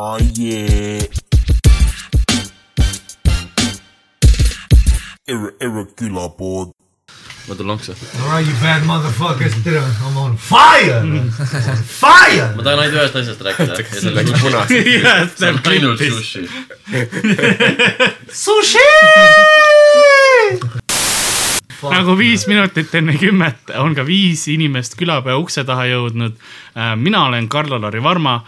Oh yeah. Erre, erre külapood. ma tulen lonksu. Alright you bad motherfuckers, tere, I m on fire, on fire. ma tahan ainult ühest asjast rääkida. ja see Läks on punaseks. see on ainult sushi. Sushi. nagu viis minutit enne kümmet on ka viis inimest külapäeva ukse taha jõudnud. mina olen Karl-Lari Varma,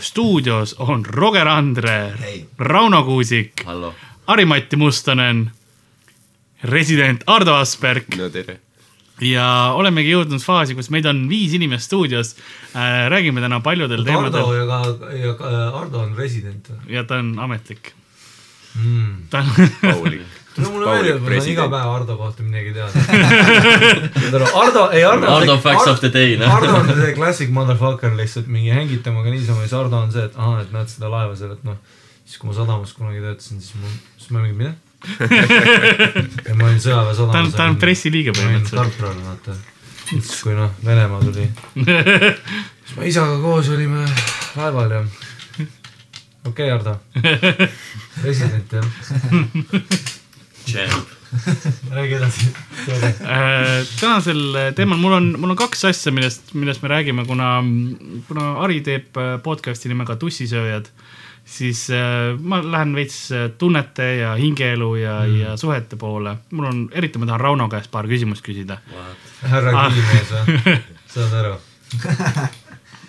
stuudios on Roger Andre, Rauno Kuusik, hallo. Harimati Mustonen, resident Ardo Asperg no ja olemegi jõudnud faasi, kus meid on viis inimest stuudios. räägime täna paljudel Ardo teemadel ja ka, ja ka Ardo on resident või ja ta on ametlik mm.? ta Paulik. no mulle Paulik meeldib, ma saan iga päev Ardo kohta midagi teada. Ardo, ei Ardo. Ardo facts of the day, noh. Ardo on see classic motherfucker lihtsalt mingi hängib temaga niisama ja siis Ardo on see, et ahah, et näed seda laeva seal, et noh. siis kui ma sadamas kunagi töötasin, siis mul, siis ma mingi mida? ja ma olin sõjaväe ta on, sadamas. ta on pressiliige ma olin põhimõtteliselt. Tartu all, vaata. siis kui noh, Venemaa tuli. siis me isaga koos olime laeval ja. okei okay,, Ardo. president jah, räägi edasi. Äh, tänasel teemal mul on, mul on kaks asja, millest, millest me räägime, kuna, kuna Ari teeb äh, podcast'i nimega Tussisööjad, siis äh, ma lähen veits äh, tunnete ja hingeelu ja mm., ja suhete poole. mul on, eriti ma tahan Rauno käest paar küsimust küsida. härra Ah. Kivimees või? saad aru?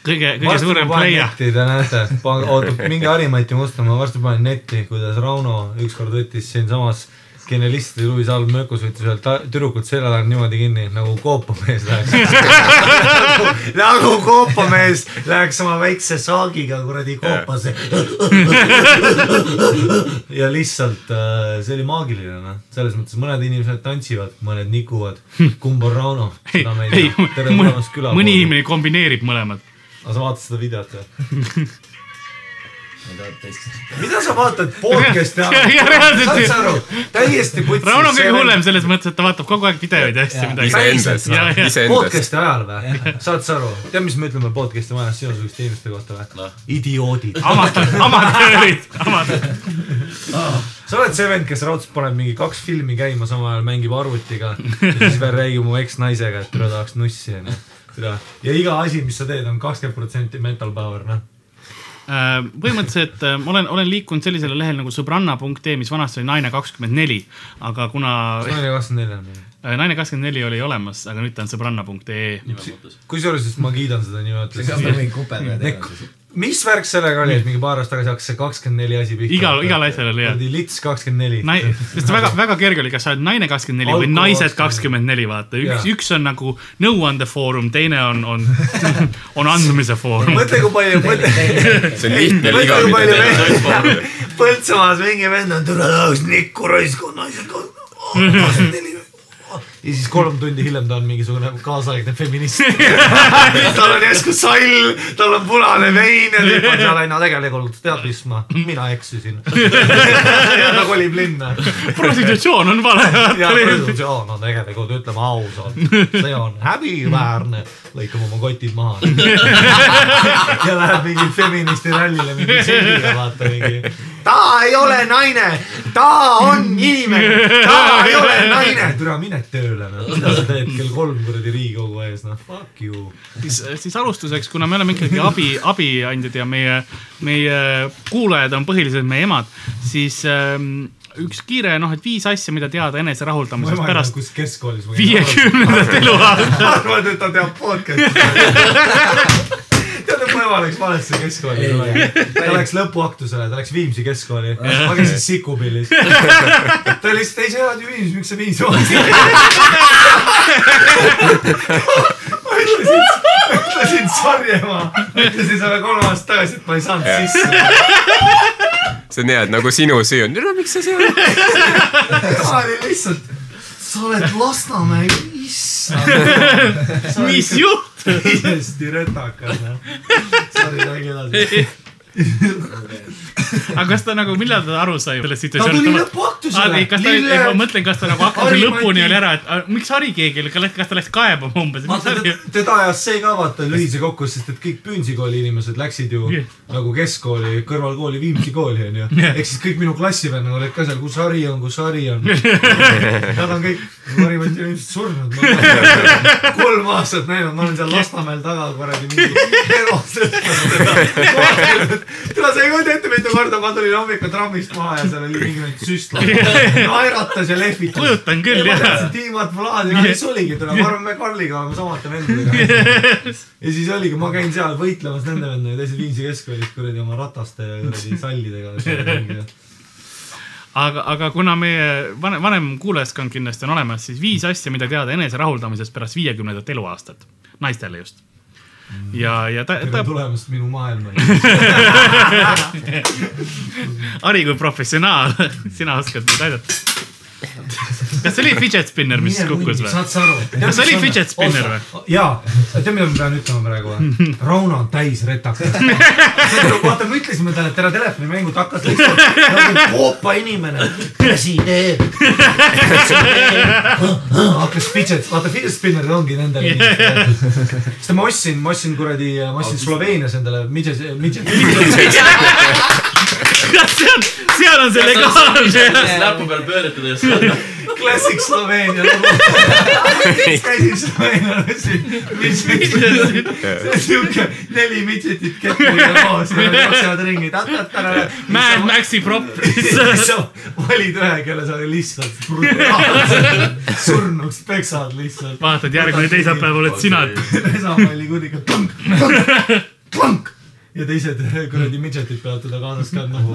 kõige, kõige suurem pleia. Te näete, ootab, minge Harimati Mustamäe, varsti panen netti, kuidas Rauno ükskord võttis siinsamas genialistide Louis Alv Mökus võttis ühelt tüdrukult selja tagant niimoodi kinni nagu koopamees läheks nagu, nagu koopamees läheks oma väikse saagiga kuradi koopasse. ja lihtsalt äh, see oli maagiline noh, selles mõttes mõned inimesed tantsivad, mõned nikuvad. kumb on Rauno? seda me, ei tea. tere tulemast, küla. mõni inimene kombineerib mõlemad. Aga sa vaatasid seda videot või? mida sa vaatad podcast'i Ja- ja reaalselt- saad sa aru, täiesti putsi. Rauno on kõige hullem selles mõttes, et ta vaatab kogu aeg videoid ja asju midagi. podcast'i ajal või? saad sa aru, tead, mis me ütleme podcast'i majas sinusuguste inimeste kohta või Noh.? idioodid. amatöör, amatöörid, amatöör. sa oled see vend, kes raudselt paneb mingi kaks filmi käima, samal ajal mängib arvutiga ja siis veel räägib mu eksnaisega, et türa tahaks nussi onju. Ja iga asi, mis sa teed, on kakskümmend protsenti mental power noh. Äh, põhimõtteliselt äh, ma olen, olen liikunud sellisele lehele nagu sõbranna.ee, mis vanasti oli naine kakskümmend neli, aga kuna naine kakskümmend neli on meil. äh, naine kakskümmend neli oli olemas, aga nüüd ta on sõbranna.ee. kusjuures, sest ma kiidan seda niimoodi. kas me mingi siis? mis värk sellega oli, et mingi paar aastat tagasi hakkas see kakskümmend neli asi pihta? igal, igal asjal oli jah. lits kakskümmend neli. Sest väga, väga kerge oli, kas sa oled naine kakskümmend neli või naised 24. kakskümmend neli, vaata. üks üks on nagu nõuandefoorum, teine on, on, on andmise foorum. mõtle, kui palju, mõtle, see on lihtne palju ligamine. vend, Põltsamaas mingi vend on, tule tahaks nikku raisku, naised kakskümmend neli. Ja siis kolm tundi hiljem ta on mingisugune kaasaegne feminist. tal on järsku sall, tal on punane vein ja tüüp on seal, no tegelikult tead mis ma, mina eksisin. ja ta kolib linna. prostitutsioon on vale. ja presumptsioon on tegelikult, ütleme ausalt, see on häbiväärne. lõikab oma kotid maha. ja läheb mingi feministi rallile mingi selgiga, vaata mingi. ta ei ole naine, ta on inimene, ta ei ole naine. türa, mine tööle, noh. mida sa teed kell kolm kuradi Riigikogu ees, noh, fuck you. siis, siis alustuseks, kuna me oleme ikkagi abi, abiandjad ja meie, meie kuulajad on põhiliselt meie emad, siis ähm, üks kiire noh, et viis asja, mida teada enese rahuldamiseks pärast kus keskkoolis. viiekümnendat eluaastat. arvad, et ta teab podcast'i. tead, et mu ema läks valesse keskkooli kunagi. ta läks lõpuaktusele, ta läks Viimsi keskkooli. ma käisin Sikupillis. ta lihtsalt ei, sa elad ju Viimsis, miks sa Viimsi vaatasid? ma ütlesin, ütlesin sorry ema, ütlesin sulle kolm aastat tagasi, et ma ei saanud sisse. see on hea, et nagu sinu süü on, no miks sa seal oled? ema oli lihtsalt, sa oled Lasnamäe, issand. mis juht? Täiesti retakas, noh. Sorry, räägi edasi. Aga kas ta nagu, millal ta aru sai sellest ta tuli situatsioonist? lõpuaktusele. kas ta, ma mõtlen, kas ta nagu hakkas Harri lõpuni oli ära, et miks Harri keegi, kas ta läks kaebama umbes? teda ajas see ka vaata lõi see kokku, sest et kõik Püünsi-kooli inimesed läksid ju nagu keskkooli, kõrvalkooli Viimsi kooli onju. Ehk siis kõik minu klassivennad olid ka seal, kus Harri on, kus Harri on. Nad on kõik, Harri Mati on ilmselt surnud. kolm aastat näinud, ma olen seal Lasnamäel taga kuradi mingi. tule, sa ei kujuta ette, mitu korda ma tulin hommikul trammist maha ja seal oli mingi süstla. naeratas ja lehvitas. kujutan küll jah. Tiimat Vladi, no mis oligi, tule, ma arvan, me Karliga oleme samate vendadega. ja siis oligi, ma käin seal võitlemas nende vendadega, teised Viimsi keskkoolis kuradi oma rataste ja kuradi sallidega. aga, aga kuna meie vanem, vanem kuulajaskond kindlasti on olemas, siis viis asja, mida teada enese rahuldamisest pärast viiekümnendat eluaastat, naistele just. ja, ja ta, tere ta, tulemast minu maailma. Harri kui professionaal, sina oskad mind aidata. Kas see oli fidget spinner, mis kukkus või? saad sa aru? Kas see oli fidget spinner või?? jaa, tead, mida ma pean ütlema praegu või? Rauno on täis retakas. vaata, me ütlesime talle, et tere telefonimängud hakkas lihtsalt nagu koopa inimene. teeb. hakkas fidget, vaata fidget spinnerid ongi nendele inimestele. sest ma ostsin, ma ostsin kuradi, ma ostsin Sloveenias endale midget, midget. Kas seal, seal on see legaalne? näpu peal pööretades. Classic Sloveenia lugu. käisin Sloveenias, ostsin midget. see on siuke neli midgetit kettidega koos ja nad jooksevad ringi. Mad Maxi prop. sa valid ühe, kelle sa lihtsalt brutaalselt surnuks peksad lihtsalt. vaatad, järgmine teisipäev oled sina. pesapalli kudiga klank, klank, klank ja teised kuradi midžetid peavad teda kaasas kandma.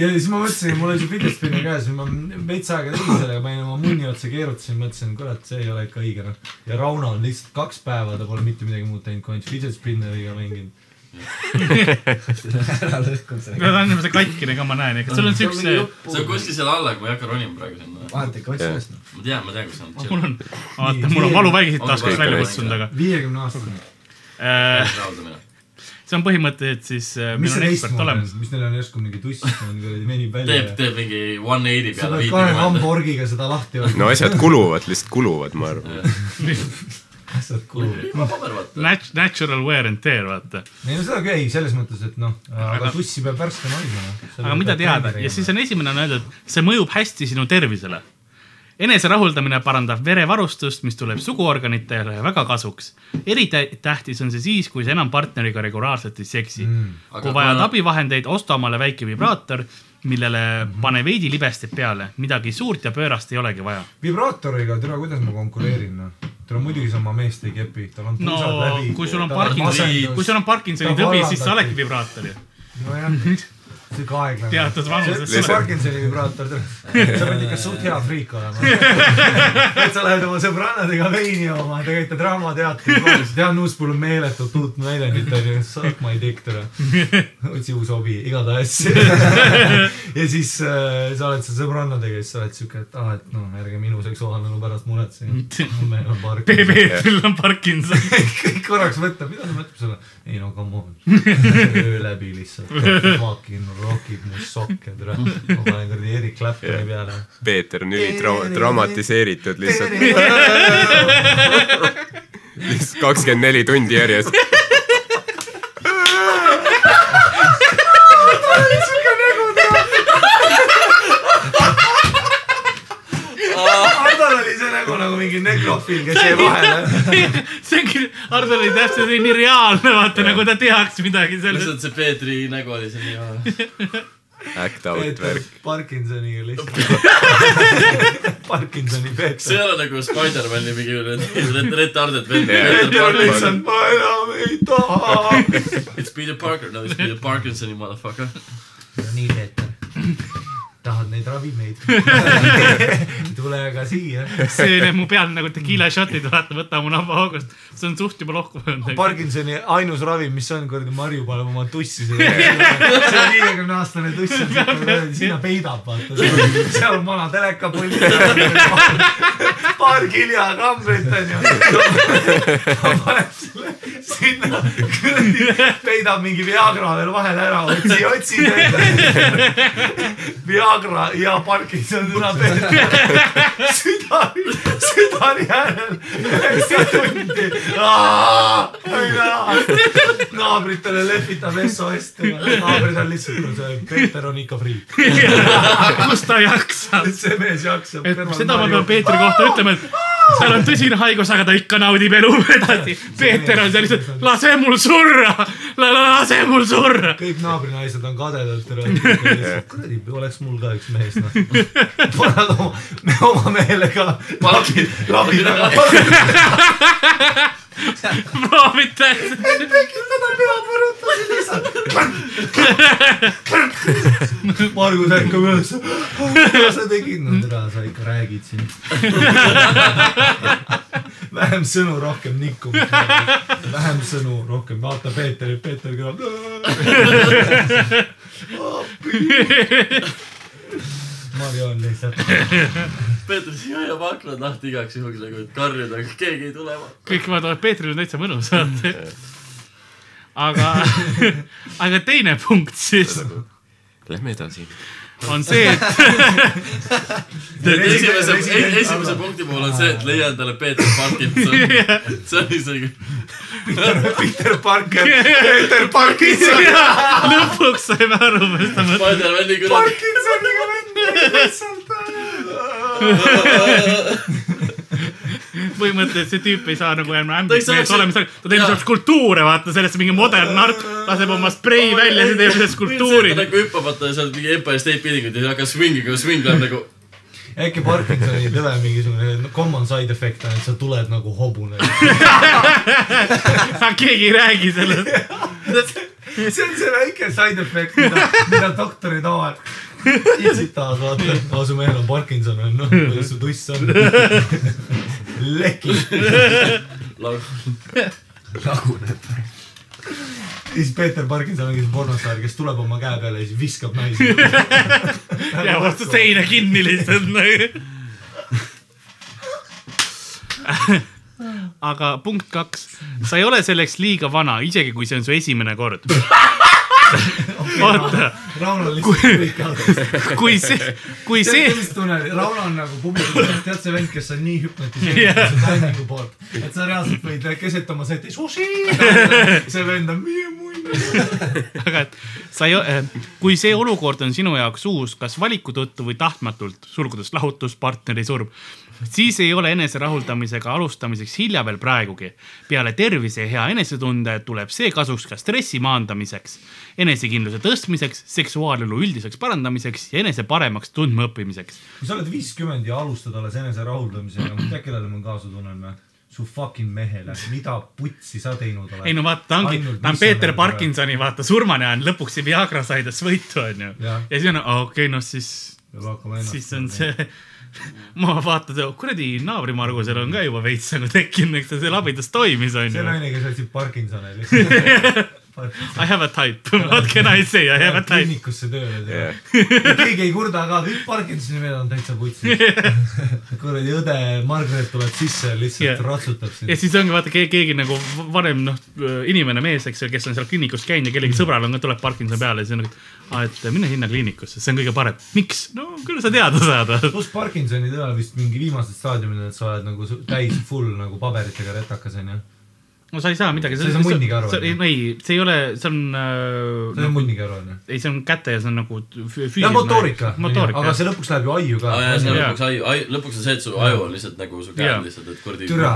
ja siis ma mõtlesin, mul oli see fidget spinner käes, ma veits aega tegin sellega, panin oma munni otsa, keerutasin, mõtlesin, kurat, see ei ole ikka õige noh. ja Rauno on lihtsalt kaks päeva, ta pole mitte midagi muud teinud, kui ainult fidget spinneriga mänginud. Ära lõhkunud sellega. ta on see katkine ka, ma näen, kas sul on siukse, see on kuskil seal all, aga ma ei hakka ronima praegu sinna. vahet ikka otsi üles. ma tean, ma tean, kus on. mul on, vaata, mul on valuvaigisid taskust välja kutsunud, aga viiekümne aastane. äh, see on põhimõtteliselt siis, mis meil see on ekspert teistmoodi on olemas., mis neil on järsku mingi tuss, kuradi venib välja teeb, teeb mingi one eighty sa peale pead kahe hamburgiga seda lahti no asjad kuluvad, lihtsalt kuluvad, ma arvan. asjad kuluvad. paber vaata. Nat-, natural wear and tear, vaata. ei no seda küll, ei selles mõttes, et noh, aga tussi peab värskena hoidma. noh. aga mida teada ja siis on esimene on öeldud, see mõjub hästi sinu tervisele. enese rahuldamine parandab verevarustust, mis tuleb suguorganitele väga kasuks. eritähtis on see siis, kui sa enam partneriga regulaarselt ei seksi mm.. Aga kui vajad kuna- abivahendeid, osta omale väike vibraator, millele pane veidi libestit peale, midagi suurt ja pöörast ei olegi vaja. vibraatoriga, tere, kuidas ma konkureerin, noh. tere, muidugi sa oma meest ei kepi, tal on no läbi. kui sul on Parkinsoni, kui sul on Parkinsoni tõbi, siis sa oledki vibraator ju. nojah, siuke aeglane. teatud vanuses see Parkinsoni vibraator, sa pead ikka suht hea friik olema. et sa lähed oma sõbrannadega veini jooma, te käite Draamateatris, tead, Nuuspul on meeletult uut väljendit onju, suck my dick tere. otsi uus hobi, igatahes. ja siis äh, sa oled seal sõbrannadega ja siis sa oled siuke, et aa, et noh, ärge minu seksuaalelu pärast muretsege. meil on Parkinson. Peetril on Parkinson. kõik korraks mõtleb, mida ta mõtleb sulle? ei no come on, öö läbi lihtsalt, fucking rockib mu sokke, tere. ma panen kuradi Erik Claptoni peale. Peeter on ülitrauma-, dramatiseeritud lihtsalt, lihtsalt kakskümmend neli tundi järjest. Hardol oli see nägu nagu mingi nekrofiil, kes jäi vahele. see ongi, Hardo oli täpselt nii reaalne, vaata nagu ta teaks midagi sellest. lihtsalt see Peetri nägu oli see nii. Act out värk. Parkinsoniga lihtsalt. Parkinsoni see Peeter. ei ole nagu Spider-man'i mingi ret- retarded vend. Parker. lihtsalt ma enam ei taha. It's Peter Parker, no it's Peter Parkinsoni motherfucker. nii, Peeter. Tahad neid ravimeid? tule aga siia. see näeb mu peal nagu tequila shot'id, vaata, võta mu nabahoogust. see on suht juba lohku öelnud. Parkinsoni ainus ravim, mis on, kuradi Marju paneb oma tussi see viiekümne aastane tuss on sinna peidab, vaata. seal on vana telekapull. paar kiljakaambrit onju. paneb selle sinna kuradi peidab mingi Viagra veel vahele ära, otsi, otsi. Viagra ja Parkinson täna südani, südani äärel üheksa tundi. naabritele lehvitab SOS-t, naabrid on lihtsalt, Peeter on ikka friik. kus ta jaksab. see mees jaksab. seda ma pean Peetri kohta ütlema, et tal on tõsine haigus, aga ta ikka naudib elu edasi. Peeter on seal lihtsalt, lase mul surra, lase mul surra. kõik naabrinaised on kadedad, tere. kuradi, oleks mul ka üks mees, noh. panevad oma, oma mehele ka labi, labi taga. proovite. tekitada peapõrutusi lihtsalt. Margus ärkab üles. mida sa tegid? no tere, sa ikka räägid siin. Vähem sõnu, rohkem nikkumist. vähem sõnu, rohkem vaata Peeterit, Peeter kõlab. Marju on lihtsalt. Peeter, sina hoiab aknad lahti igaks juhuks nagu, et karjuda, aga keegi ei tule. kõik vaatavad, Peetril on täitsa mõnus, vaata. aga, aga teine punkt siis Lähme edasi. On see, et esimese, esimese punkti puhul on see, et leia endale Peeter Parkinson. see on isegi, Peter Parker, Peter Parkinson. lõpuks saime aru, mis ta mõtleb. Spider-man nii kuradi. Parkinsoniga vend lihtsalt. Põhimõtteliselt see tüüp ei saa nagu enam saaks- mees olema, ta teeb lihtsalt skulptuure, vaata sellest mingi modern nark, laseb oma sprei välja, siis teeb lihtsalt skulptuuri ta. nagu hüppab vaata seal mingi Empire State Building'ut ja hakkab swingiga, swing läheb nagu. äkki Parkinsoni tõve mingisugune common side effect on, et sa tuled nagu hobune. keegi ei räägi sellest. see on see väike side effect, mida, mida doktorid omavad. tsitaat, vaata, aa su mehel on Parkinson on, noh, kuidas su tuss on? lekib, laguneb. siis Peeter Parkinson ongi see pornostaar, kes tuleb oma käe peale ja siis viskab naisi. ja vastu seina kinni lihtsalt aga punkt kaks, sa ei ole selleks liiga vana, isegi kui see on su esimene kord. oota, Rauno lihtsalt kõik jaotas. kui see, kui see sellist tunne, Rauno on nagu publiku, tead see vend, kes on nii hüpnotiseeritud timing'u poolt, et sa reaalselt võid keset oma seti sushi. see vend on minu munn. aga et sa ei, kui see olukord on sinu jaoks uus, kas valiku tõttu või tahtmatult, sulgudes lahutus, partneri surm, siis ei ole enese rahuldamisega alustamiseks hilja veel praegugi. peale tervise ja hea enesetunde tuleb see kasuks ka stressi maandamiseks, enesekindluse tõstmiseks, seksuaalelu üldiseks parandamiseks ja enese paremaks tundmaõppimiseks. kui sa oled viiskümmend ja alustad alles enese rahuldamisega, ma tead, kellele ma kaasa tunnen või? su fucking mehele, mida putsi sa teinud oled? ei no vaata, ta ongi, ta on Peeter on Parkinsoni vaata surmani ajal, lõpuks see Viagra sai tast võitu, onju. Ja siis on, okei okay,, noh siis. Siis on see, ma vaatan, kuradi naabrimargusel on ka juba veits nagu tekkinud, eks ta seal abidas toimis see onju. naine, kes otsib Parkinsoni lihtsalt. I have a type, what can I say, I have a type. kliinikusse tööle teha. keegi ei kurda ka, kõik Parkinsoni mehed on täitsa putsi. kuradi õde Margaret tuleb sisse ja lihtsalt Jah. ratsutab ja sind. siis ongi vaata keegi, keegi nagu vanem noh, inimene, mees, eks ju, kes on seal kliinikus käinud ja kellegi sõbral on ka, tuleb Parkinson peale ja siis on nagu, et mine sinna kliinikusse, see on kõige parem. miks? no küll sa teada saad. pluss Parkinsoni tõe vist mingi viimased staadiumid, et sa oled nagu täis full nagu paberitega retakas onju. No sa ei saa midagi. Sa ei saa munnigi aru, ei, see ei ole, see on sa ei äh,, munnigi aru onju. ei, see on käte ja see on nagu fü- füüsiline. ja motoorika, aga see lõpuks läheb ju aiu ka aa jaa, see on lõpuks aju, aju, lõpuks on see, et su aju on lihtsalt nagu su käed lihtsalt, et kuradi türa,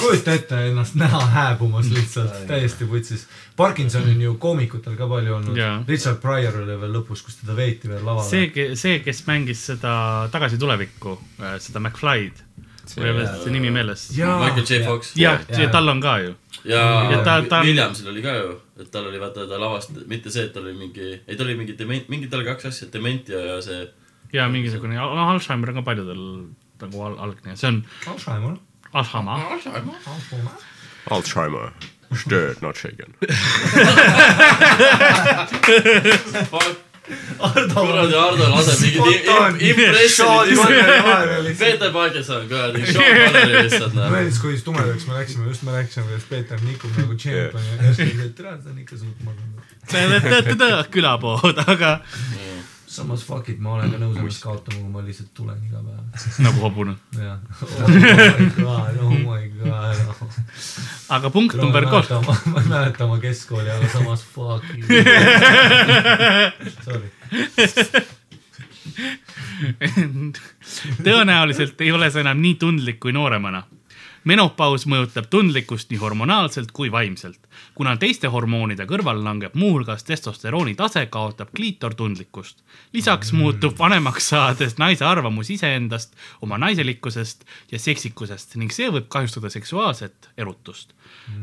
kujuta ette ennast näha hääbumas lihtsalt, täiesti putsis. Parkinson on ju koomikutel ka palju olnud Jaa.. Richard Pryor oli veel lõpus, kus teda veeti veel lavale. see, see, kes mängis seda Tagasi tulevikku, seda McFly'd, mul ei ole see nimi meeles. Michael J Fox jah, tal on ka ju. ja, Ja ta- ta Williamsil oli ka ju, et tal oli vaata, ta lavastas, mitte see, et tal oli mingi, ei tal oli mingi dement, mingi tal oli kaks asja, dementia ja see. ja mingisugune, no Alžeimer on ka paljudel nagu al-, algne, see on Alzheimer. Alzheimer. Alzheimer, stirred not shaken. Kuradi Hardo laseb mingid im- impressionid. Peeter Parkinson, kuradi, Sean Connery lihtsalt noh. meeldis, kui tumedaks me läksime, just me rääkisime, kuidas Peeter nikub nagu tšempion ja siis ütles, et tere, ta on ikka suht maganud. külapood, aga samas fuck it, ma olen ka nõus ennast kaotama, kui ma lihtsalt tulen iga päev. nagu hobune. jah. oh my god, oh my god. Aga punkt number kolm. ma ei mäleta oma keskkooli, aga samas fuck you. Sorry. tõenäoliselt ei ole sa enam nii tundlik kui nooremana. Menopaus mõjutab tundlikkust nii hormonaalselt kui vaimselt. kuna teiste hormoonide kõrval langeb muuhulgas testosterooni tase, kaotab kliitor tundlikkust. lisaks muutub vanemaks saades naise arvamus iseendast, oma naiselikkusest ja seksikusest ning see võib kahjustada seksuaalset erutust.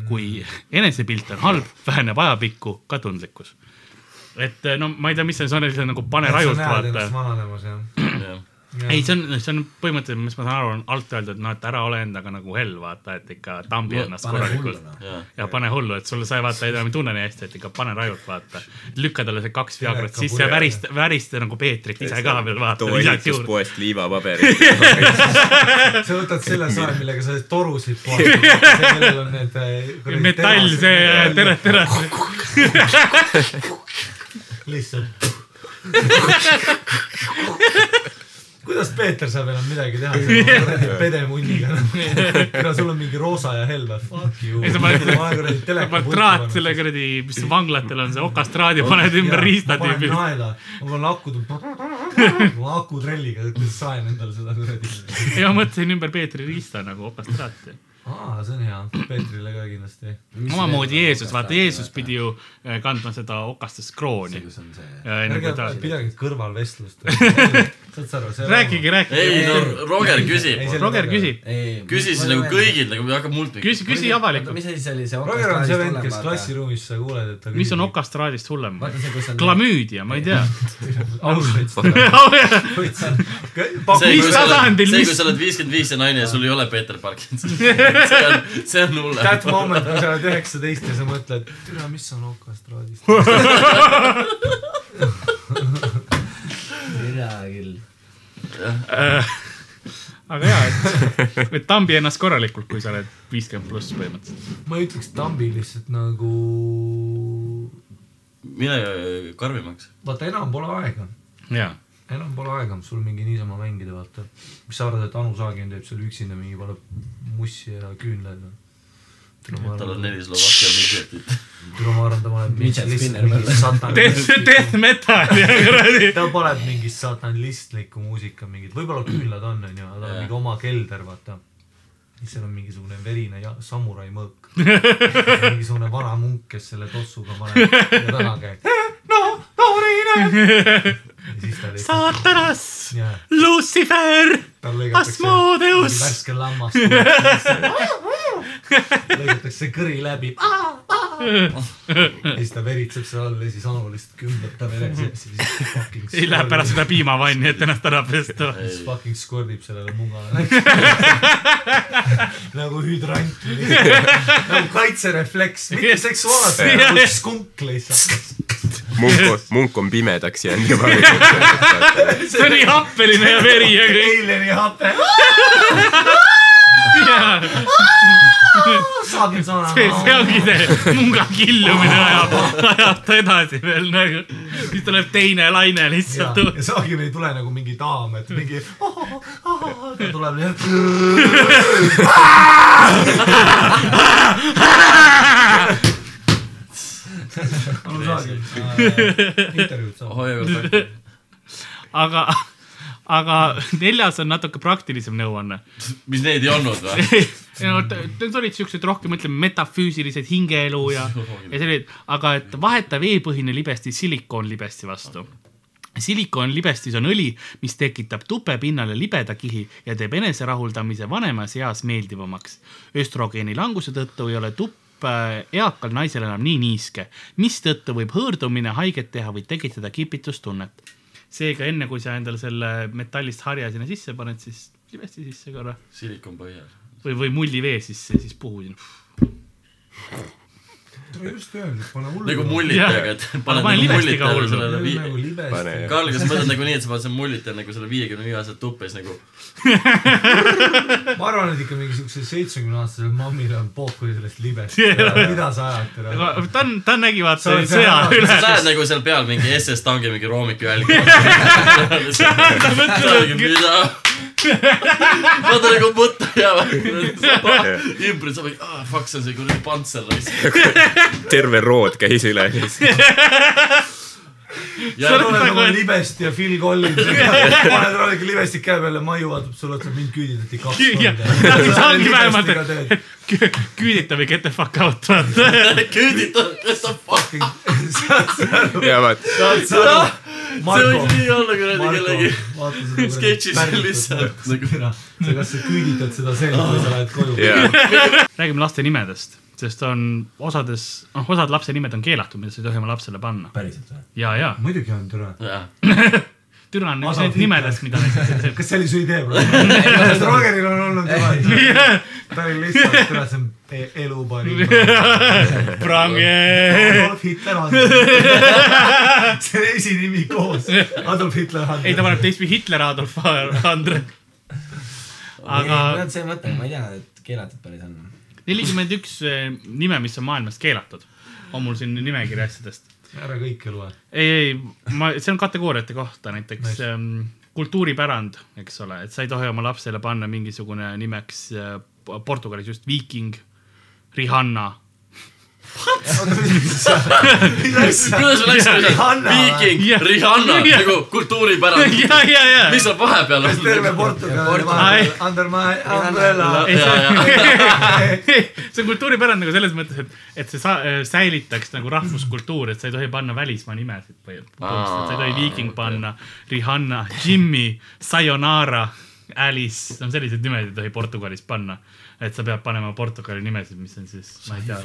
kui enesepilt on halb, väheneb ajapikku ka tundlikkus. et no ma ei tea, mis see on, see on nagu pane rajult vaata vananemas jah? ei, see on, see on põhimõtteliselt, mis ma saan aru, on alt öeldud, noh, et ära ole endaga nagu hell, vaata, et ikka tambi ennast pane hullu korralikult. noh. jah, ja pane hullu, et sul sa ei vaata, enam ei tunne nii hästi, et ikka pane rajult, vaata. lükka talle see kaks Viagrat sisse ja värista, värista nagu Peetrit ise ka veel vaata, too ehituspoest liivapaberi. sa võtad selle sae, millega sa torusid puhastad, sellel on need äh, metall, see tere, tere. lihtsalt. kuidas Peeter saab enam midagi teha kuradi pedemunniga? kuna sul on mingi roosa ja helve, fuck you. ei, sa paned, sa paned traat selle kuradi, mis vanglatel on, see okastraadi paned ümber riistatüübi. naela, ma panen akud, ma akutrelliga saen endale seda kuradi. ja ma mõtlesin ümber Peetri riista nagu okastraati. aa, see on hea, Peetrile ka kindlasti. omamoodi Jeesus, vaata Jeesus pidi ju eh, kandma seda okastest krooni. kus on see. enne ärge ta, pidage kõrvalvestlust. saad sa aru, see rääkige, rääkige. ei no Roger küsib, Roger, küsi, küsi siis nagu. kõigilt nagu hakkab mult. küsi, küsi avalikult. mis asi see oli, see Roger on see vend, kes. klassiruumis sa kuuled, et ta mis on? okastraadist hullem? klamüüdia, ma ei tea. Auschwitz. see, Mis tasandil, see, kui sa oled viiskümmend viis ja naine ja sul ei ole Peeter Parkinson. see on, see on That hullem. moment, kui sa oled üheksateist ja sa mõtled, türa, mis on okastraadist. hea küll. aga jaa, et, et tambi ennast korralikult, kui sa oled viiskümmend pluss põhimõtteliselt. ma ei ütleks tambi lihtsalt nagu, mine karmimaks. vaata enam pole aega, jaa. Enam pole aega sul mingi niisama mängida, vaata. mis sa arvad, et Anu Saagin teeb seal üksinda mingi paneb mussi ja küünlaid või? tal on neli Slovakkia midžetit. tule ma arvan, ta paneb lihtsalt spinner mingi peal. Death, metal ja kuradi. ta paneb mingi satanistlikku muusika, mingit, võib-olla küünlad on, onju, aga tal on mingi oma kelder, vaata. seal on mingisugune verine ja samurai mõõk. mingisugune vana munk, kes selle tossuga paneb ja taga käib. No, lihtsalt, saatanas, Lucifer, Asmodeus. värske lammas. lõigatakse kõri läbi. ja siis ta veritseb seal all ja siis Anu lihtsalt kümbleb ta veres ja siis ei lähe pärast seda piimavanni, et ennast ära pesta. siis fucking skordib sellele mugale. nagu hüdrant. nagu kaitserefleks, mitte seksuaalse, nagu skunk lihtsalt. munk, munk on pimedaks jäänud juba. see oli happeline ja veri ja kõik. Eileri hape. saagin sõna. see, see ongi see munga killumine ajab, ajab ta edasi veel nagu. siis tuleb teine laine lihtsalt. ja saagil ei tule nagu mingi daam, et mingi. ta tuleb lihtsalt. intervjuud saab. aga, aga neljas on natuke praktilisem nõuanne. mis neid ei olnud või? no need olid siuksed rohkem, ütleme, metafüüsilised hingeelu ja, ja sellised, aga et vaheta veepõhine libesti silikoonlibesti vastu. silikoonlibestis on õli, mis tekitab tupe pinnale libeda kihi ja teeb eneserahuldamise vanemas eas meeldivamaks. östrogeeni languse tõttu ei ole tupp eakal naisel enam nii niiske, mistõttu võib hõõrdumine haiget teha või tekitada kipitustunnet. seega enne, kui sa endale selle metallist harja sinna sisse paned, siis libesti sisse korra silikon põhjal. või, või mullivee sisse, siis puhu sinna. Just öelnud, pane hullu. nagu mullitega, et Aga paned nagu mullitega sellele vii- nagu. Karl, kas sa mõtled nagu nii, et sa paned selle mullita nagu selle viiekümne viie aastase tuppa ja siis nagu ma arvan, et ikka mingisugusel seitsmekümne aastasel mammil on pohhu sellest libest. mida sa ajad täna? ta on, ta nägi vaata oled sõja seal- üle sa. näed nagu seal peal mingi SS tangi mingi roomiku jälgi. mida? vaata nagu mõtte jäävad. imbrid saab, ah fuck, see on see kuradi pantser raisk. terve rood käis üle. ja sa oled nagu libest ja Phil Collins. paned rohkem libestit käe peale, Maiu vaatab sulle otsa, mind küüditati kaks korda. see ongi vähemalt, et küüdita või get the fuck out, vaata. küüditab, kes on fuck. ja vaat, see võiks, nii olla kuradi kellegi, vaata seda. sketšis lihtsalt nagu- sa, kas sa küüditad seda sees või sa lähed koju? räägime laste nimedest, sest on osades, noh, osad lapse nimed on keelatud, mida sa ei tohi oma lapsele panna. päriselt või? ja, ja, muidugi on türa. türa on üks need nimedest, mida kas see oli su idee praegu? kas Rogeril on olnud juba? ta oli lihtsalt, türa, see on e- elu parim. Prange. Adolf Hitler on. see on esinimi koos. Adolf Hitler on. ei, ta paneb teistpidi Hitler Adolf Andre. aga see mõte, ma ei tea, et keelatud päris on. Nelikümmend üks eh, nime, mis on maailmas keelatud, on mul siin nimekiri asjadest. ära kõike loe. ei, ei, ma, see on kategooriate kohta, näiteks Nice. ähm, kultuuripärand, eks ole, et sa ei tohi oma lapsele panna mingisugune nimeks äh, Portugalis just viiking, Rihanna. kuidas sul läks, Rihanna. viiking Jah., Rihanna Jah. nagu kultuuripärand. ja, ja, ja. mis seal vahepeal on? terve Portugal under my umbrella. see, on kultuuripärand nagu selles mõttes, et, et see sa, äh, säilitaks nagu rahvuskultuuri, et sa ei tohi panna välismaa nimesid põhimõtteliselt, sa ei tohi viiking panna, Rihanna, Jimmy, Sayonara, Alice, no sellised nimed ei tohi Portugalis panna. Et sa pead panema Portugali nimesid, mis on siis, ma ei tea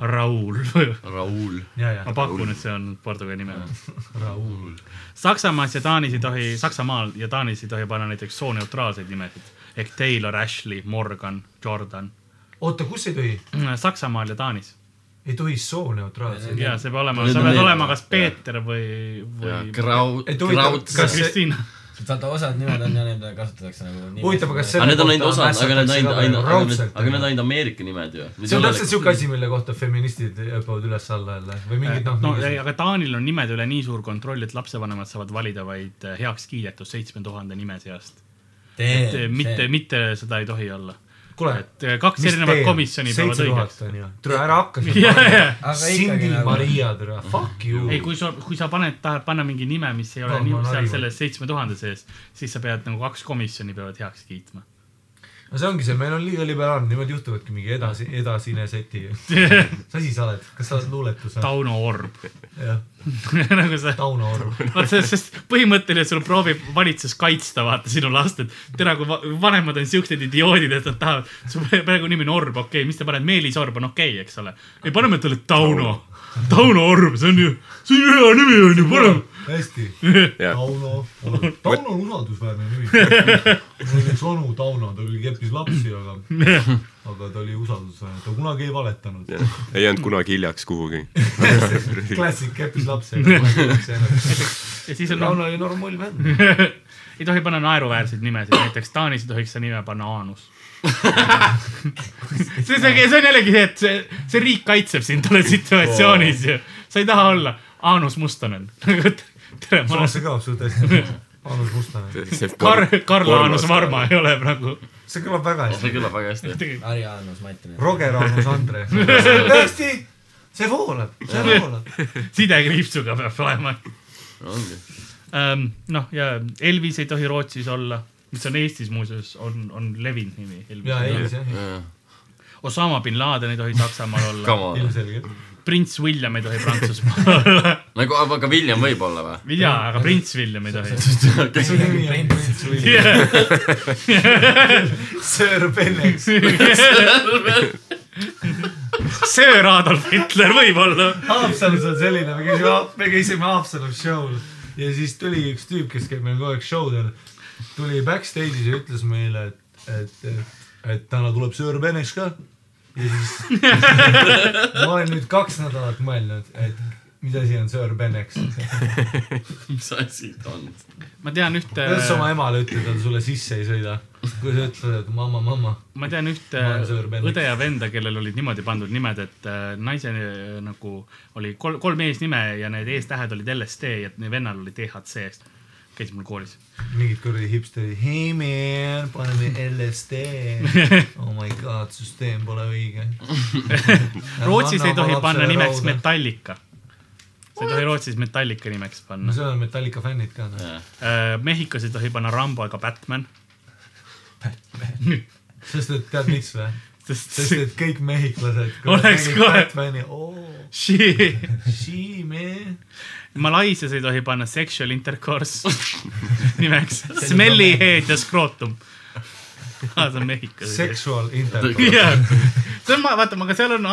Raul. Raul. ja, ja ma pakun, et see on Portugali nime. Raul. Saksamaas ja Taanis ei tohi, Saksamaal ja Taanis ei tohi panna näiteks sooneutraalseid nimesid ehk Taylor, Ashley, Morgan, Jordan. oota, kus ei tohi? Saksamaal ja Taanis ei tohi sooneutraalseid. ja see peab olema, sa pead olema kas Peeter või, või Grau-, Et huvitav, Graut. kas- Kristiina. vaata, osad nimed on ja need kasutatakse nagu. huvitav, aga kas aga need on selle ainult osad, aga need on ainult, ainult, aga need, aga need on ainult Ameerika nimed ju. see on täpselt siuke asi, mille kohta feministid hüppavad üles-alla jälle või mingid noh no ei, aga Taanil on nimede üle nii suur kontroll, et lapsevanemad saavad valida vaid eh, heaks kiidetud seitsme tuhande nime seast. et eh, mitte, mitte seda ei tohi olla. kuule, et eh, kaks erinevat komisjoni peavad seitse tuhat õigeks. on ju, tule ära hakka ja, Aga ikkagi Cindy Maria, tere, fuck you. ei, kui sa, kui sa paned, tahad panna mingi nime, mis ei ole No, nii seal selles seitsme tuhande sees, siis sa pead nagu kaks komisjoni peavad heaks kiitma. No see ongi see, meil on liiga liberaalne, niimoodi juhtuvadki mingi edasi, edasine seti. mis asi sa oled, kas sa oled luuletus või? Tauno Orb. jah, nagu see, Tauno Orv. vaat see, sest põhimõtteliselt sul proovib valitsus kaitsta vaata sinu last, et tere, kui va- vanemad on siuksed idioodid, et nad tahavad, su praegu nimi on Orb, okei okay,, mis te panete, Meelis Orb on okei okay,, eks ole. ei, paneme talle Tauno. Tauno Orb, see on ju, see on ju hea nimi on ju, paneme. hästi. Tauno, Tauno on usaldusväärne nimi. mul oli üks onu Tauno, ta küll keppis lapsi, aga, aga ta oli usaldusväärne, ta kunagi ei valetanud. ei jäänud kunagi hiljaks kuhugi. klassik, keppis lapsi, aga kunagi ei oleks jäänud. ja siis on Tauno oli noor mull vend. ei tohi panna naeruväärseid nimesid, näiteks Taanis ei tohiks sa nime panna Aanus. see, see, see on jällegi see, et see, see riik kaitseb sind tolles situatsioonis ju. sa ei taha olla Aanus Mustonen. tere, ma olen see kõlab suht hästi. Anus Mustonen. Kar-, Karl Aanus Varma ei ole praegu. see kõlab väga hästi. see kõlab väga hästi. Harri Annus Mattinen. Roger Anus Andre. tõesti, see voolab, see voolab. sidekriipsuga peab olema. ongi. noh, ja Elvis ei tohi Rootsis olla, mis on Eestis muuseas, on, on levinud nimi. ja Elvis jah, Osama bin Laden ei tohi Saksamaal olla. Ilmselgelt. prints William ei tohi Prantsusmaal olla. nagu, aga William võib olla või? jaa, aga prints William ei tohi. Sir Bennex. Sir Adolf Hitler võib-olla. Haapsalus on selline, me käisime, me käisime Haapsalus show'l ja siis tuli üks tüüp, kes käib meil kogu aeg show del, tuli backstage'is ja ütles meile, et, et, et, et täna tuleb Sir Benex ka. ja siis ma olen nüüd kaks nädalat mõelnud, et mis asi on Sir Benex. mis asi ta on? ma tean ühte, kuidas sa oma emale ütled, et sulle sisse ei sõida? kui sa ütled, et mamma, mamma. ma tean ühte Ma õde ja venda, kellel olid niimoodi pandud nimed, et äh, naise äh, nagu oli kolm, kolm eesnime ja need eestähed olid LSD ja vennal oli DHC. käis mul koolis. mingid kuradi hipsterid, hey man, paneme LSD. oh my god, süsteem pole õige. Rootsis ei tohi panna nimeks. Metallica. Sa ei tohi Rootsis Metallica nimeks no panna. seal on Metallica fännid ka. noh. Mehhikos ei tohi panna Rambo ega Batman. sest et tead miks või? sest sest et kõik mehhiklased. Oleks kohe- Batman'i, oo, Shit. she man. Malaisias ei tohi panna sexual intercourse nimeks. Smelly head ja scrotum. aa, see on Mehhikos. Sexual intercourse. See on, vaata, aga seal on,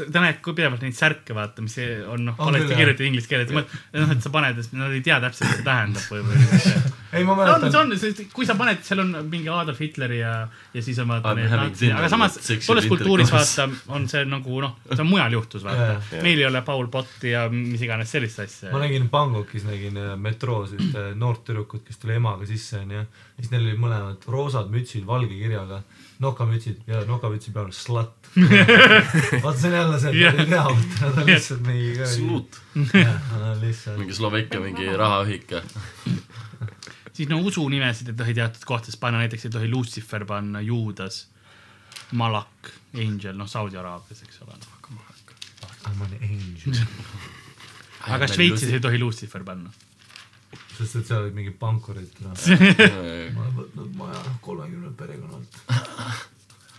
ta näeb kui pidevalt neid särke, vaata, mis on noh, On valesti kirjutatud inglise keeles, noh, et sa paned, nad ei tea täpselt, mis see tähendab või, või. ei, ma on, see mäletan. on, kui sa paned, seal on mingi Adolf Hitleri ja, ja siis on vaata I'm need natsid, aga samas tolles kultuuris vaata on see nagu noh, see on mujal juhtus vaata meil ei ole Paul Potti ja mis iganes sellist asja ma. nägin Bangkokis nägin äh, metroos ühte noort tüdrukut, kes tuli emaga sisse onju. siis neil olid mõlemad roosad mütsid valge kirjaga, nokamütsid ja nokamütsi peal slut. vaata see on jälle see, et nad ei tea, nad on lihtsalt mingi. Slut, lihtsalt. mingi Slovakkia mingi rahaühik. siis no usunimesid ei tohi teatud kohtades panna, näiteks ei tohi Lucifer panna, Juudas, Malak, Angel, noh, Saudi Araabias, eks ole. I m an angel. aga Šveitsis ei tohi Lucifer panna. sest et seal olid mingid pankurid no.. ma olen võtnud maja kolmekümnelt perekonnalt.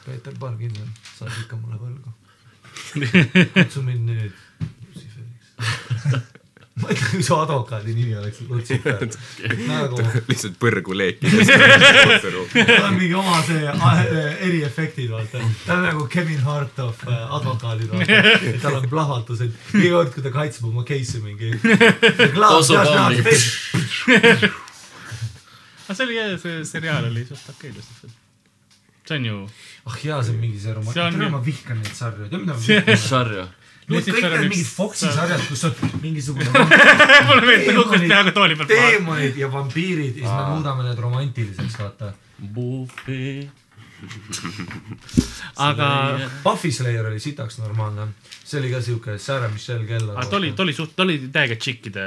Peeter Parkinson, sa oled ikka mulle võlgu. kutsu mind nüüd Luciferiks. ma ei tea, kui su advokaadi nimi oleks Lucifer. nagu, lihtsalt põrgu leekides. tal on mingi oma see äh, eriefektid, vaata. ta on nagu Kevin Hart of äh, advokaadid, vaata. tal on plahvatused, iga kord, kui ta kaitseb oma case'i mingi. Aga see oli, see seriaal oli suht okei Lucifer. See on ju, ah jaa, see on mingi see romaan. Ju- ma vihkan neid sarju. tead, mida ma vihkan? sarju. Need kõik on mingid Foxi sarjad, kus on mingisugune mulle meeldib, ta kukkus peaaegu tooli pealt maha. teemonid ja vampiirid ja siis me muudame need romantiliseks, vaata. Buffy. aga, Buffy Slayer oli sitaks normaalne. see oli ka siuke Sarah Michelle Gellar. aga ta oli, ta oli suht, ta oli täiega tšikkide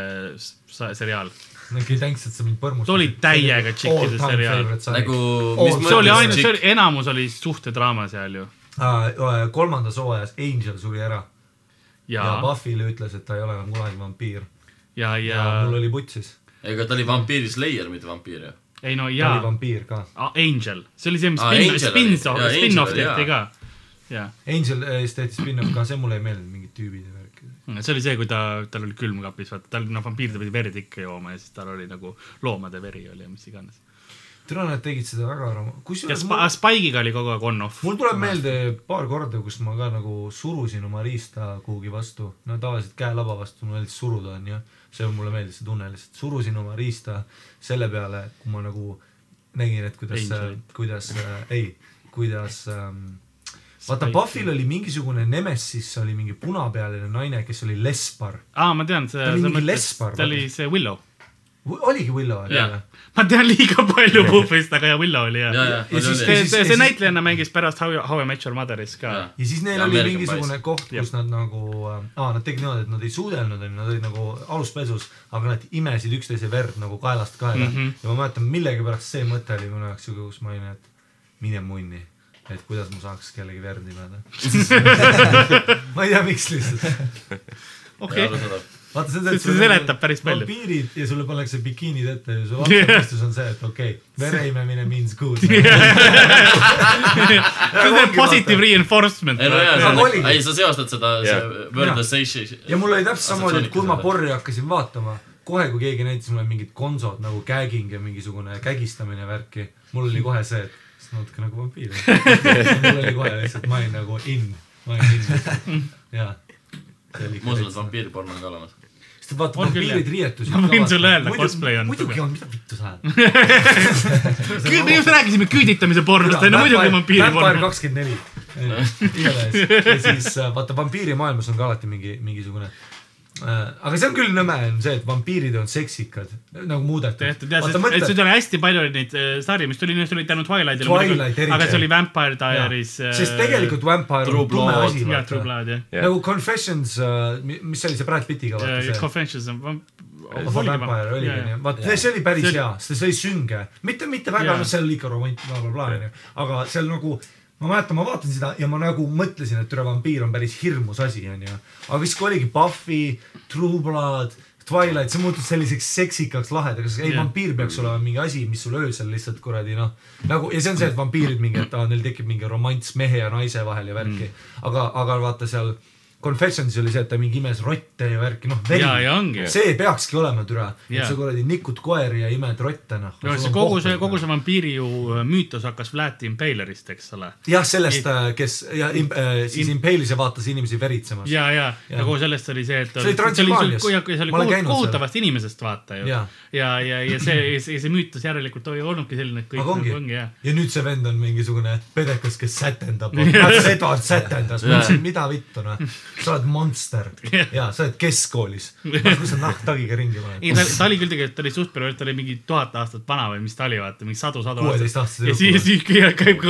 seriaal. Mingi tänks, et sa mind põrmustad. Ta oli täiega tšikkide seriaal. nagu, Oh, mis see oli ainult, see oli, enamus oli suhtedraama seal ju. kolmandas hooajas Angel suri ära ja, ja Buffy'le ütles, et ta ei ole enam kunagi vampiir. ja, ja, ja mul oli putsis. ega ta oli vampiiri Slayer, mitte vampiir ju. ei no ta oli vampiir ka. Angel, see oli see, mis Aa, spin, Angel spin-off jaa, tehti ka jaa.. ja, Angel äh, siis tehti spin-off ka, see mulle ei meeldinud, mingid tüübid. See oli see, kui ta, tal oli külmkapis, vaata, tal, noh, vampiir pidi verd ikka jooma ja siis tal oli nagu loomade veri oli ja mis iganes. tere, nad tegid seda väga ja kusjuures Sp- mul, Spike'iga oli kogu aeg on-off. mul tuleb meelde paar korda, kus ma ka nagu surusin oma riista kuhugi vastu, no tavaliselt käelaba vastu mulle meeldis suruda, onju. see mulle meeldis, see tunne lihtsalt, surusin oma riista selle peale, kui ma nagu nägin, et kuidas kuidas äh,, ei, kuidas ähm, vaata, Buffil oli mingisugune Nemesis, oli mingi punapealine naine, kes oli lesbar. aa, ma tean, see, Ta oli mingi lesbar, ta oli see Willow. oligi Willow, oli Jah. või? ma tean liiga palju Buffist, aga ja Willow oli ja, jah. ja, Ja siis see, Ja see, ja see näitlejanna mängis pärast How, How I Met Your Mother'is ka. ja siis neil Ja oli American mingisugune Pies. koht, kus nad nagu, aa, nad tegid niimoodi, et nad ei suudelnud, onju, nad olid nagu aluspesus, aga nad imesid üksteise verd nagu kaelast kaela mm. -hmm. ja ma mäletan, millegipärast see mõte oli minu jaoks siuke, kus ma olin, et mine munni, et kuidas ma saaks kellegi verd imeda. ma ei tea, miks lihtsalt. okei, vaata seda, See seletab päris palju. vampiirid ja sulle pannakse bikiinid ette ja su vastupidistus on see, et okei okay,, vere imemine means good. see on positive reinforcement. ei no jaa, see ei sa seostad seda, see seitse. ja mul oli täpselt samamoodi, et kui ma porri hakkasin vaatama, kohe kui keegi näitas mulle mingid konsod nagu gagging ja mingisugune kägistamine värki, mul oli kohe see, et on natuke nagu vampiir. mul oli kohe lihtsalt, ma olin nagu in, ma olin in. jaa. ma usun, et vampiiriporno on ka olemas. sest vaata, vampiirid riietusid. Ma võin sulle öelda, cosplay on muidugi on, mida vittu sa ajad? me just rääkisime küüditamise pornost, on ju, muidugi vampiiri Vampire kakskümmend neli. igatahes ja siis äh, vaata vampiirimaailmas on ka alati mingi mingisugune aga see on küll nõme on see, et vampiirid on seksikad nagu muudetud. et siin on hästi palju neid äh, sarju, mis tuli, mis tuli tänu Twilightile. Twilight aga see oli Vampire Diaries. sest tegelikult Vampire on tume asi, nagu Confessions, mis see oli, see Brad Pittiga. Confessions on. Vampire oli onju, vaat see oli päris oli- hea, sest see oli sünge, mitte, mitte väga seal ikka romant-, blablabla onju, aga seal nagu ma mäletan, ma vaatasin seda ja ma nagu mõtlesin, et türa vampiir on päris hirmus asi onju, aga siis kui oligi Buffy, True Blood, Twilight, see muutus selliseks seksikaks lahedaks, ei Jah. vampiir peaks olema mingi asi, mis sul öösel lihtsalt kuradi noh, nagu ja see on see, et vampiirid mingi, et aa, neil tekib mingi romanss mehe ja naise vahel ja värki mm., aga, aga vaata seal Confessionis oli see, et ta mingi imes rotte ja värki, noh, ja, ja ongi. see peakski olema türa, et sa kuradi nikud koeri ja imed rotte noh. no see kogu see, kogu see vampiiri ju äh, müütos hakkas Vlad Impalerist, eks ole. jah, sellest, kes ja im, äh, siis Impale'is ja vaatas inimesi veritsemas. ja, ja, ja kogu sellest oli see, et See oli Transylvaanias. see oli, kohutavast inimesest vaata ju. Jaa. ja, ja, ja see, see, see müütos järelikult olnudki selline, et kõik aga ongi nagu ongi jah. ja nüüd see vend on mingisugune pedekas, kes sätendab. Edward sätendas, ma mõtlesin, mida vittu noh, sa oled monster ja sa oled keskkoolis. kus sa nahktagiga ringi ei, paned? ta, ta oli küll tegelikult, ta oli suht palju, ta oli mingi tuhat aastat vana või mis ta oli, vaata, mingi sadu, sadu 16-aastase ja siis, siis käib- ka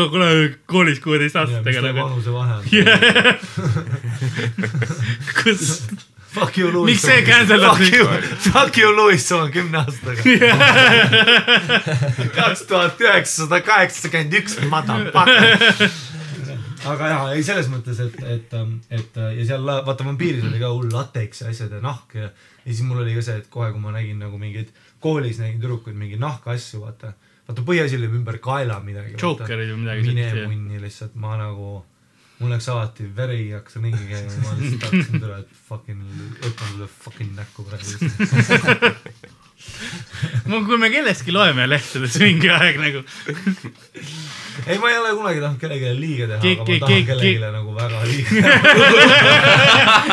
koolis kuueteistaastastega mis nagu, vanuse vahe on? kus, Fuck you, Louis. Miks see cancel-dati? Fuck you, fuck you, Louis, sa oled kümne aastaga. kaks tuhat üheksasada kaheksakümmend üks, motherfucker. Aga jaa, ei selles mõttes, et, et, et ja seal vaata vampiiris oli ka hull lateks ja asjad ja nahk ja, ja siis mul oli ka see, et kohe, kui ma nägin nagu mingeid, koolis nägin tüdrukuid mingi nahkaasju, vaata. vaata põhiasi oli ümber kaela midagi. Jokerid või midagi mine munni lihtsalt, ma nagu, mul läks alati veri hakkas ringi käima, ma lihtsalt tahtsin tule, et fucking, õtan sulle fucking näkku praegu. kui me kellestki loeme lehtedes mingi aeg nagu, ei, ma ei ole kunagi tahtnud kellelegi liiga teha, Keegi- aga ma tahan keegi- kellelegi nagu väga liiga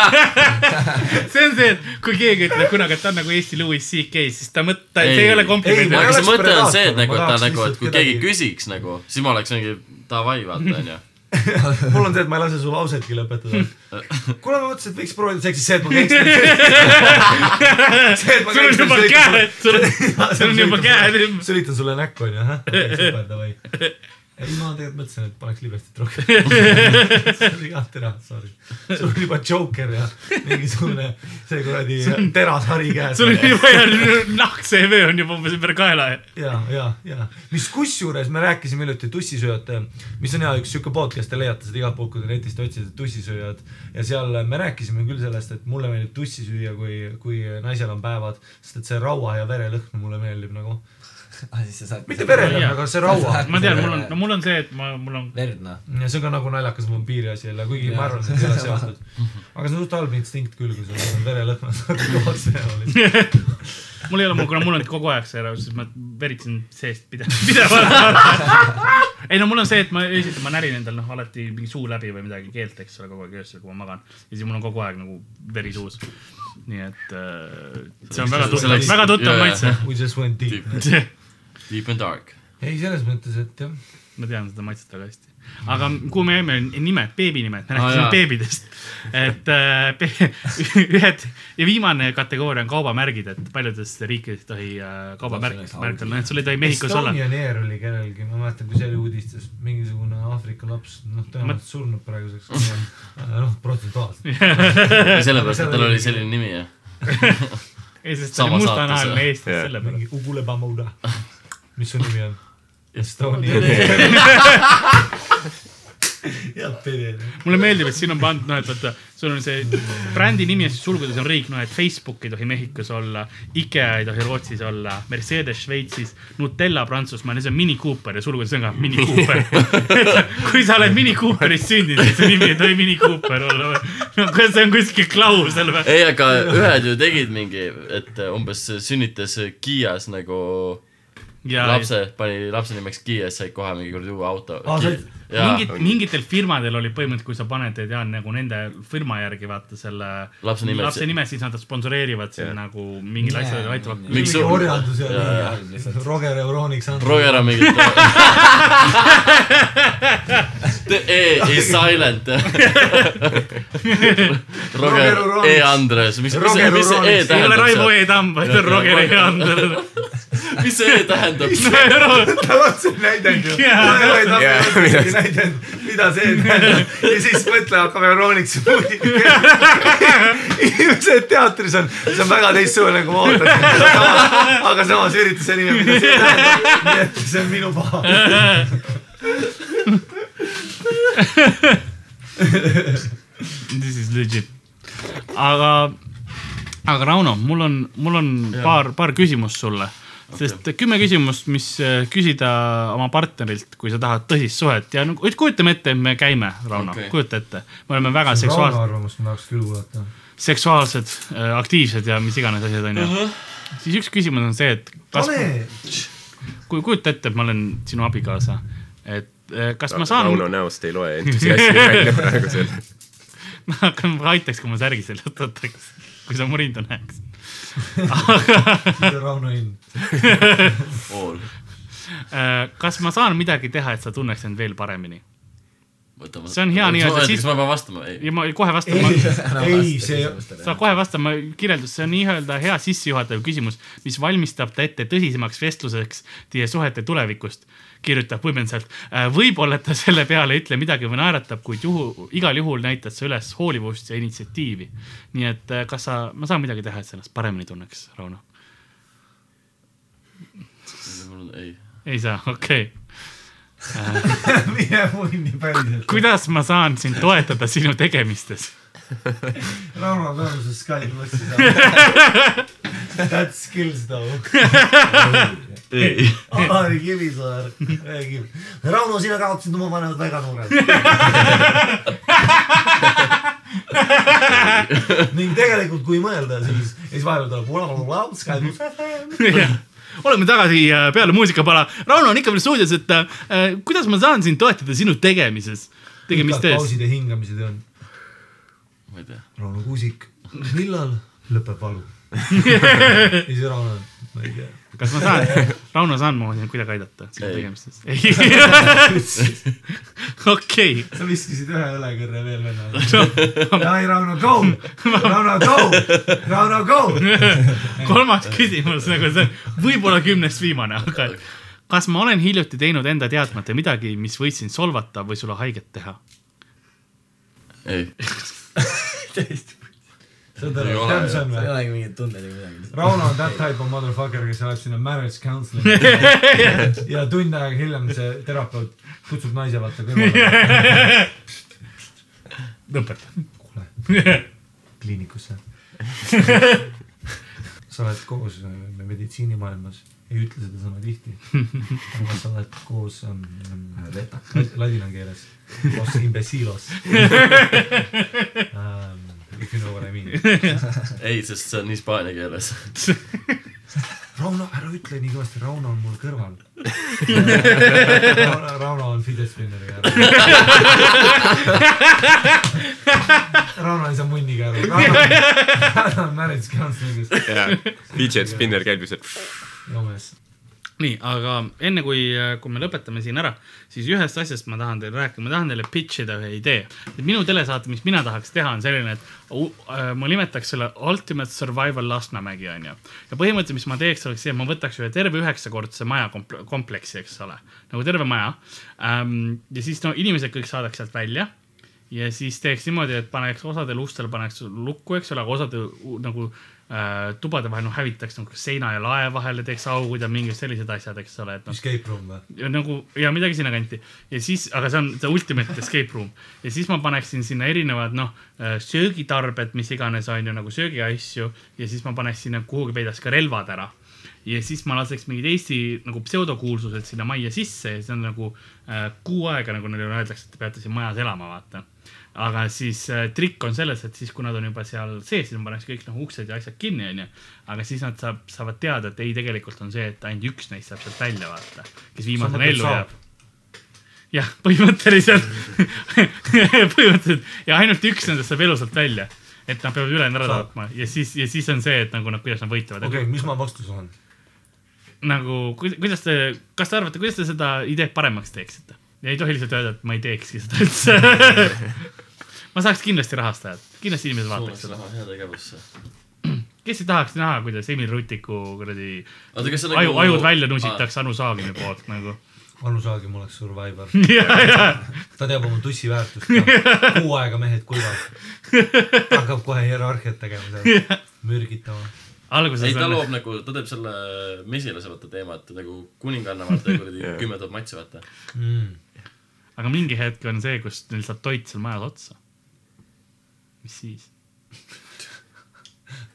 see on see, et kui keegi ütleb kunagi, et ta on nagu Eesti Louis CK, siis ta mõt-, ta, see Ei. ei ole kompliment aga see mõte on see, et nagu, et ta nagu, et kui keegi kedagi- küsiks nagu, siis ma oleks mingi davai, vaata onju. mul on see, et ma ei lase su lausetki lõpetada. kuule, ma mõtlesin, et võiks proovida seksi, see, et ma gangster. sul on juba käed, sul on, juba käed sülitan sulle näkku onju, ahah, super, davai. ei, ma tegelikult mõtlesin, et paneks libestit rohkem. see oli jah, tere, sorry. sul on juba Joker ja mingisugune see kuradi terashari käes. sul on juba nahk CV on juba umbes ümber kaela. ja, ja, ja mis kusjuures me rääkisime hiljuti tussisööjad, mis on hea üks siuke podcast, te leiate seda igalt poolt, kui te netist otsite tussisööjad ja seal me rääkisime küll sellest, et mulle meeldib tussi süüa, kui, kui naisel on päevad, sest et see raua ja verelõhn mulle meeldib nagu. Ah siis sa saad. mitte jaa. aga see raua. ma tean, mul on, no mul on see, et ma, mul on, verd noh. ja see on ka nagu naljakas vampiiri asi jälle, kuigi ma Jaa. arvan, et see ei ole seotud. aga see on suht halb instinkt küll, kui sul on verelõhn, sa hakkad kõvaks minema lihtsalt. mul ei ole, kuna mul on kogu aeg see ära, siis ma veritsen seest pidevalt, pidevalt. ei no mul on see, et ma esiteks ma närin endal noh alati mingi suu läbi või midagi keelt, eks ole, kogu aeg öösel, kui ma magan. ja siis mul on kogu aeg nagu veri suus. nii et äh, see on väga tuttav, väga tuttav maitse. We just went deep. Deep and dark. ei, selles mõttes, et jah. ma tean seda maitset väga hästi. aga kuhu me jäime, nimed, beebinimed, me Aa, rääkisime jaa. beebidest. et äh, ühed ja viimane kategooria on kaubamärgid, et paljudes riikides ei tohi äh, kaubamärk märk olla, et sul ei tohi Mehhikos olla. Estonian Air oli kellelgi, ma mäletan, kui see oli uudistes, mingisugune Aafrika laps, noh, tõenäoliselt surnud praeguseks. noh, protsentuaalselt. sellepärast, et tal oli selline nimi jah. ei, sest ta oli mustanahaline eestlane Jah. selle peale. mingi Ugule Bamuda. Mis su nimi on? Estonia Estonia. jah, pede. mulle meeldib, et siin on pandud, noh, et vaata, sul on see brändi nimi ja siis sulgudes on riik, noh, et Facebook ei tohi Mehhikos olla, IKEA ei tohi Rootsis olla, Mercedes Šveitsis, Nutella Prantsusmaal ja see on Mini Cooper ja sulgudes on ka Mini Cooper. kui sa oled Mini Cooperis sündinud, siis su nimi ei tohi Mini Cooper olla või? no kas see on kuskil klausel või? ei, aga ühed ju tegid mingi, et umbes sünnitas Kiias nagu ja lapse, pani lapse nimeks Kiia, said kohe mingi kuradi uue auto said-. mingid, mingitel firmadel oli põhimõtteliselt, kui sa paned, tead nagu nende firma järgi vaata selle Lapse nimed- lapse nime, siis nad sponsoreerivad sind Jah. nagu mingil Jaa, asjal aitavad. mingi orjandus ja Jaa, jaa. mingi Roger Euroniks on. Roger on mingi E is silent. Roger E Andres, mis, mis see, mis see E Uronis. ei ole Raivo tähendab? E Tamm, vaid on Roger E Ander. Mis see tähendab? ta vot see näidend ju. Jaa. näidend, mida see tähendab ja siis mõtle, hakkab Euroniks inimesed teatris on, see on väga teistsugune, kui ma ootasin. aga samas ürituse nimi, mida see tähendab, nii et see on minu paha. This is legit. aga, aga Rauno, mul on, mul on Jaa. paar, paar küsimust sulle. Sest kümme küsimust, mis äh, küsida oma partnerilt, kui sa tahad tõsist suhet ja no kujutame ette, et me käime, Rauno okay., kujuta ette. me oleme väga Rauno seksuaalsed, arvamust ma tahaks küll kuulata. seksuaalsed, aktiivsed ja mis iganes asjad onju. siis üks küsimus on see, et kas, kui kujuta ette, et ma olen sinu abikaasa, et äh, kas ma saan, Rauno näost ei loe entusiasmi välja praegu selle. ma hakkan, ma aitaks, kui ma särgi seljast võtaks, kui sa mu rindu näeks. Aga see on Rauno Inn. pool. äh, kas ma saan midagi teha, et sa tunneks end veel paremini? võtame. See on hea nii-öelda, siis- kas ma pean vastama? ei. ja ma kohe vastan, ei see, sa kohe vasta, ma kirjeldus, see on nii-öelda hea sissejuhatav küsimus, mis valmistab ta ette tõsisemaks vestluseks teie suhete tulevikust. Kirjutab võimenduselt, võib-olla ta selle peale ei ütle midagi või naeratab, kuid juhu, igal juhul näitad sa üles hoolivust ja initsiatiivi. nii et äh, kas sa, ma saan midagi teha, et sa ennast paremini tunneks, Rauno? ei. ei saa, okei okay. mine munni päriselt. kuidas ma saan sind toetada sinu tegemistes? Rauno Tammuse Sky plussi saab. That's skills though. ei. Aari Kivisaar räägib. Rauno, sina kaotasid oma vanemad väga noorelt. ning tegelikult, kui mõelda, siis, siis vahepeal tuleb Sky pluss. oleme tagasi äh, peale muusikapala. Rauno on ikka veel stuudios, et äh, kuidas ma saan sind toetada sinu tegemises, tegemistes? pausid ja hingamised on. Ma ei tea. Rauno Kuusik, millal lõpeb valu? ja siis Rauno, ma ei tea. kas ma saan, Rauno, saan ma kuidagi aidata sinu Ei. tegemistes? ei, okei, sa viskasid ühe õlekõrre veel vennale. ei, Rauno, go, Rauno, go, Rauno, go. kolmas küsimus nagu see, võib-olla kümnest viimane, aga kas ma olen hiljuti teinud enda teadmata midagi, mis võis sind solvata või sulle haiget teha? Ei. see on Ei terve, ole, tead, mis on ei või? olegi mingeid tundeid ega midagi. Rauno on that type of motherfucker, kes läheb sinna marriage counseling'i ja tund aega hiljem see terapeut kutsub naise vaata kõrvale. lõpeta. kuule, kliinikusse. Sa oled koos äh, meditsiinimaailmas, ei ütle seda sõna tihti. aga sa oled koos ähm, ladina keeles, koos imbesilos um. If you know what I mean. ei, sest see on hispaania keeles. Rauno, ära ütle nii kõvasti, Rauno on mul kõrval. Rauno, on fidget spinneriga. Rauno ei saa munniga aru. Rauno on marriage counseling'is ja fidget spinner käib lihtsalt. joomes. nii, aga enne kui, kui me lõpetame siin ära, siis ühest asjast ma tahan teile rääkida, ma tahan teile pitch ida ühe idee. minu telesaate, mis mina tahaks teha, on selline, et äh, ma nimetaks selle Ultimate Survival Lasnamägi, onju. ja põhimõtteliselt, mis ma teeks, oleks see, et ma võtaks ühe terve üheksakordse maja komple- kompleksi, eks ole, nagu terve maja ähm,. ja siis no inimesed kõik saadaks sealt välja ja siis teeks niimoodi, et paneks osadel ustel paneks lukku, eks ole, aga osade nagu äh, tubade vahel noh hävitaks nagu seina ja lae vahele teeks augud ja mingid sellised asjad, eks ole, et noh. Escape room või? ja nagu ja midagi sinnakanti ja siis, aga see on see ultimate escape room ja siis ma paneksin sinna erinevad noh, söögitarbed, mis iganes on ju nagu söögiasju ja siis ma paneks sinna kuhugi peidaks ka relvad ära ja siis ma laseks mingid Eesti nagu pseudokuulsused sinna majja sisse ja see on nagu äh, kuu aega, nagu neile öeldakse, et te peate siin majas elama, vaata. Aga siis äh, trikk on selles, et siis, kui nad on juba seal sees, siis ma panen kõik noh uksed ja asjad kinni, onju. aga siis nad saab, saavad teada, et ei, tegelikult on see, et ainult üks neist saab sealt välja vaata, kes viimasena ellu jääb. jah, põhimõtteliselt, põhimõtteliselt ja ainult üks nendest saab elusalt välja. et nad peavad ülejäänud ära tapma ja siis, ja siis on see, et nagu nad, kuidas nad võitlevad okei okay,, mis ma vastus olen? nagu kuida- kuidas te, kas te arvate, kuidas te seda ideed paremaks teeksite? ja ei tohi lihtsalt öelda, et ma ei teekski seda üldse. ma saaks kindlasti rahastajat, kindlasti inimesed vaataks seda. raha heategevusse. kes ei tahaks näha, kuidas Emil Rutiku kuradi see aju, nagu ajud välja nusitaks Anu Saagimi poolt nagu. Anu Saagim oleks survivor. ta teab oma tussi väärtust kuu aega mehed kuivad. hakkab kohe hierarhiat tegema seal, mürgitama. alguses ei, ta loob nagu, ta teeb selle mesilase vaata teema, et nagu kuninganna vaata kuradi Jaa. kümme tuhat matsi vaata. Mm. aga mingi hetk on see, kus neil saab toit seal majas otsa. Mis siis?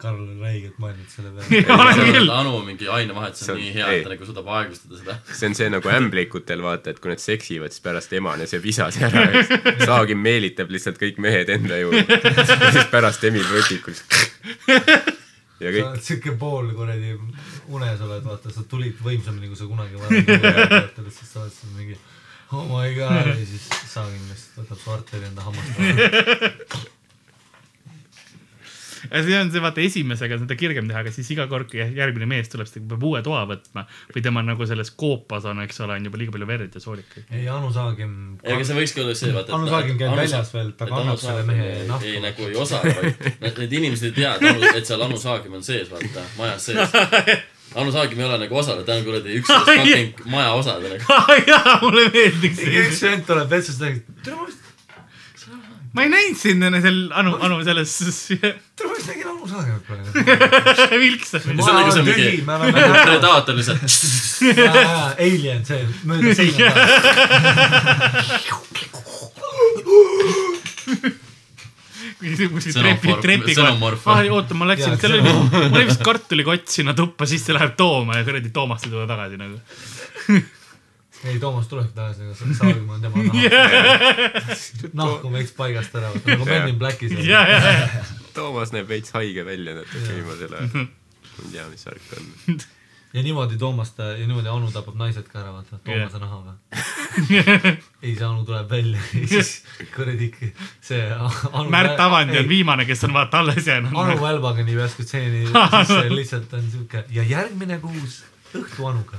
Karl on räigelt mõelnud selle peale. Anu mingi ainevahetus on on- nii hea, et ta nagu suudab aeglustada seda. see on see nagu ämblikutel vaata, et kui nad seksivad, siis pärast emane sööb isase ära ja siis Saagim meelitab lihtsalt kõik mehed enda juurde. ja siis pärast Emil Rutikul. ja sa kõik, oled siuke pool kuradi unes oled, vaata, sa tulid võimsamini, kui sa kunagi varem tulid, siis sa oled seal mingi oh my god ja siis Saagim lihtsalt võtab su arteri enda hammast. ja see on see, vaata esimesega on seda kergem teha, aga siis iga kord, kui järgmine mees tuleb, siis ta peab uue toa võtma või tema nagu selles koopas on, eks ole, on juba liiga palju verd ja soolikaid. ei, Anu Saagim. ei, aga see võikski olla see, vaata. Anu Saagim käib väljas veel, ta kannab selle mehe nahka. ei, nagu ei osale, vaid need, inimesed ei tea, et seal Anu Saagim on sees, vaata, majas sees. Anu Saagim ei ole nagu osaleja, ta on kuradi üks fucking maja osad nagu. jaa, mulle meeldiks üks see. vend tuleb vetsust ja räägib, tere, ma vist, ma ei näinud sind enne seal Anu, Anu selles tere, ma vist nägin Anu Saagimit praegu. vilksas. see on nagu see tühi, mingi predaator lihtsalt. Alien, see mööda seina taha. kuskil trepi, trepi xenomorph. ah,. oota, ma läksin seal oli, mul oli vist kartulikott sinna tuppa, siis ta läheb tooma ja kuradi Toomast ei tule tagasi nagu. ei, Toomas tulebki tagasi, aga Saagim on tema nahk. nahk on veits paigast ära, nagu Men in Blackis. Toomas näeb veits haige välja natuke viimasel ajal. ma ei tea, mis värk on. ja niimoodi Toomast ja niimoodi Anu tapab naised ka ära, vaata, Toomase nahaga. ei, see Anu tuleb välja ja siis kuradi see Anu. Märt Avandi on viimane, kes on vaata alles jäänud. Anu Välbaga nii järsku stseeni, siis see lihtsalt on siuke ja järgmine kuus õhtu Anuga.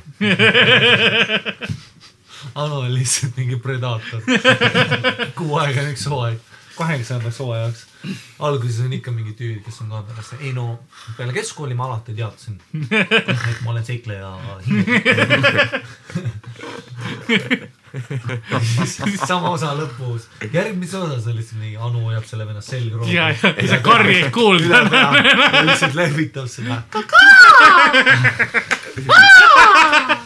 Anu on lihtsalt mingi predaator. kuu aega on üks hooaeg, kaheksandaks hooajaks. alguses on ikka mingi tüüd, kes on kaameras, ei no peale keskkooli ma alati teadsin, et ma olen seikleja siis sama osa lõpus, järgmises osas on lihtsalt mingi Anu hoiab selle venna selgroogu. ja, ja, ja Karri ei üle kuulda. pea, lihtsalt lehvitab seda.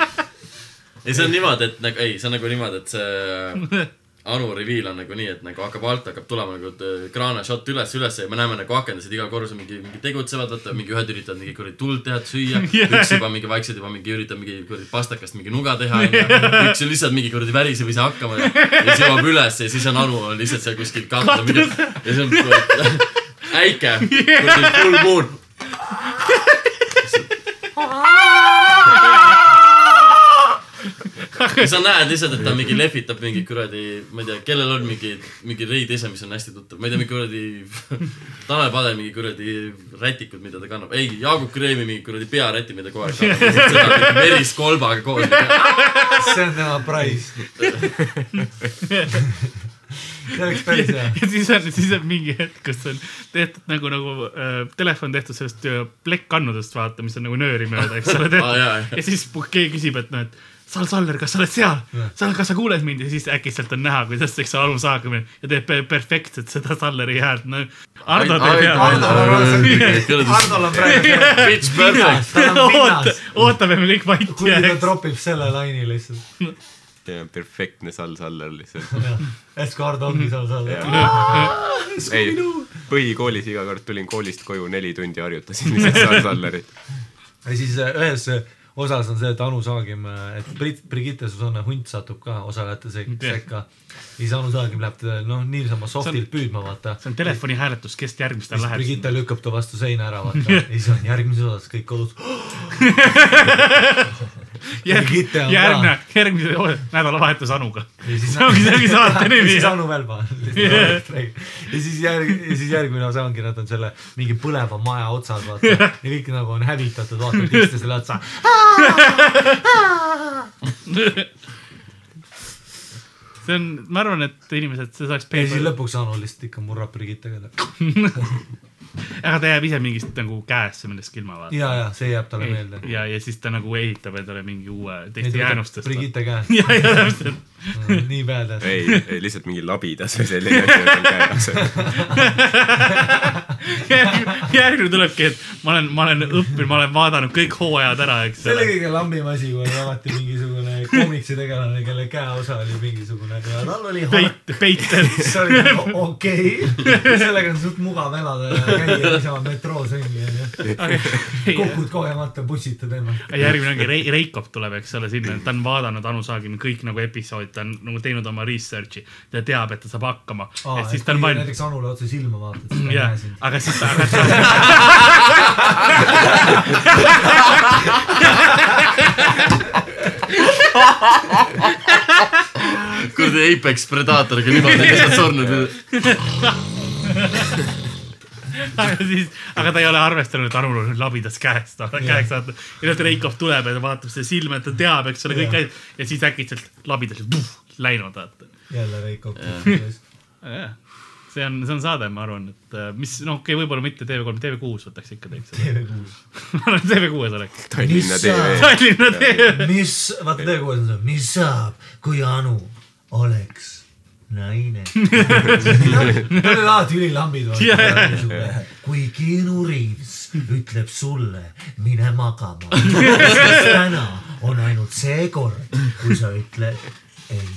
ei, see on niimoodi, et nagu, ei, see on nagu niimoodi, et see Anu reveal on nagu nii, et nagu hakkab alt, hakkab tulema nagu t- kraana shot üles, üles ja me näeme nagu akendasid igal korrusel mingi, mingi tegutsevad, vaata mingi ühed üritavad mingi kuradi tuld teha, et süüa Jah. üks juba mingi vaikselt juba mingi üritab mingi kuradi pastakast mingi nuga teha, onju. üks on lihtsalt mingi kuradi väriseb ise hakkama ja, ja siis jõuab üles ja siis on Anu on lihtsalt seal kuskil katta mingi ja siis on kuradi äike, kuradi full moon. ja sa näed lihtsalt, et ta mingi lehvitab mingi kuradi, ma ei tea, kellel on mingi, mingi reid ise, mis on hästi tuttav, ma ei tea, mingi kuradi Tanel Padel mingi kuradi rätikud, mida ta kannab, ei, Jaagup Kreemi mingi kuradi pearäti, mida kogu aeg kannab, seda mingi verist kolbaga koos. see on tema price. see oleks päris hea. ja siis on, siis on mingi hetk, kus on tehtud nagu, nagu äh, telefon tehtud sellest äh, plekkkannudest, vaata, mis on nagu nööri mööda, eks ole jaa, tehtud jaa.. ja siis keegi küsib, et noh, et Sal Saller, kas sa oled seal? Sal, kas sa kuuled mind ja siis äkitselt on näha, kuidas eks ole Anu Saagimine ja teeb pe- perfektselt seda Salleri häält, no. Ardo teeb head. Hardol on praegu see Pitch perfect. pinnas. ootame, me kõik vait kuigi ta tropib selle laini lihtsalt. perfektne Sal Saller lihtsalt. Hardo ongi seal seal. ei, põhikoolis iga kord tulin koolist koju neli tundi harjutasin lihtsalt Sal Sallerit. ja siis äh, ühes äh, osas on see, et Anu Saagim, et Brit-, Brigitte Susanne Hunt satub ka osalejate sekka. siis Anu Saagim läheb teda noh, niisama softilt püüdma, vaata. see on telefoni hääletus, kes järgmistel läheb. Brigitte lükkab ta vastu seina ära, vaata. ja siis on järgmises osas kõik kodus. On järgmine, järgmise nädalavahetus Anuga. ja siis see ongi, see ongi saate nimi. siis Anu Välba. ja siis järg-, ja siis järgmine osa ongi, nad on selle mingi põleva maja otsas, vaata. ja kõik nagu on hävitatud, vaatavad üksteisele otsa. see on, ma arvan, et inimesed, see saaks ja siis lõpuks Anu lihtsalt ikka murrab Brigittega. aga ta jääb ise mingist nagu käesse millestki ilma vaata. ja, ja see jääb talle meelde. ja, ja siis ta nagu ehitab endale mingi uue teiste jäänustest. Brigitte käe, ja, ja täpselt. Nii badass. ei, ei lihtsalt mingi labidas või selline asi on tal käes. järgmine tulebki, et ma olen, ma olen õppinud, ma olen vaadanud kõik hooajad ära, eks see oli ole. kõige lambim asi, kui oli alati mingisugune koomiksi tegelane, kelle käeosa oli mingisugune ja tal oli peit, peitel. see oli nagu okei okay., sellega on suht mugav elada ja käia niisama metroos ringi. Kukud kogemata, bussitad ennast. järgmine ongi Rei-, Reikop tuleb, eks ole, sinna, ta on vaadanud Anu Saagimi kõik nagu episood, ta on nagu teinud oma research'i. ta teab, et ta saab hakkama. et siis ta on valmis. näiteks Anule otse silma vaatad, siis ta ei näe sind., aga siis ta, kuradi Apex Predatoriga niimoodi lihtsalt surnud. aga siis, aga ta ei ole arvestanud, et Anul on nüüd labidas käes, ta on käeks saanud. ja nüüd Reikop tuleb ja ta vaatab seda silma, et ta teab, eks ole, kõik asjad. ja siis äkitselt labidas läinud, vaata. jälle Veiko. see on, see on saade, ma arvan, et äh, mis, noh, okei okay,, võib-olla mitte TV3, TV6 võtaks ikka teeks seda. TV6. ma arvan, et TV6 oleks. Tallinna Mis TV. Tallinna TV. mis, vaata TV6 on see, mis saab, kui Anu oleks naine. Nad on alati ülilambid. Jaa, kui Keanu Reaves ütleb sulle, mine magama, siis täna on ainult see kord, kui sa ütled ei.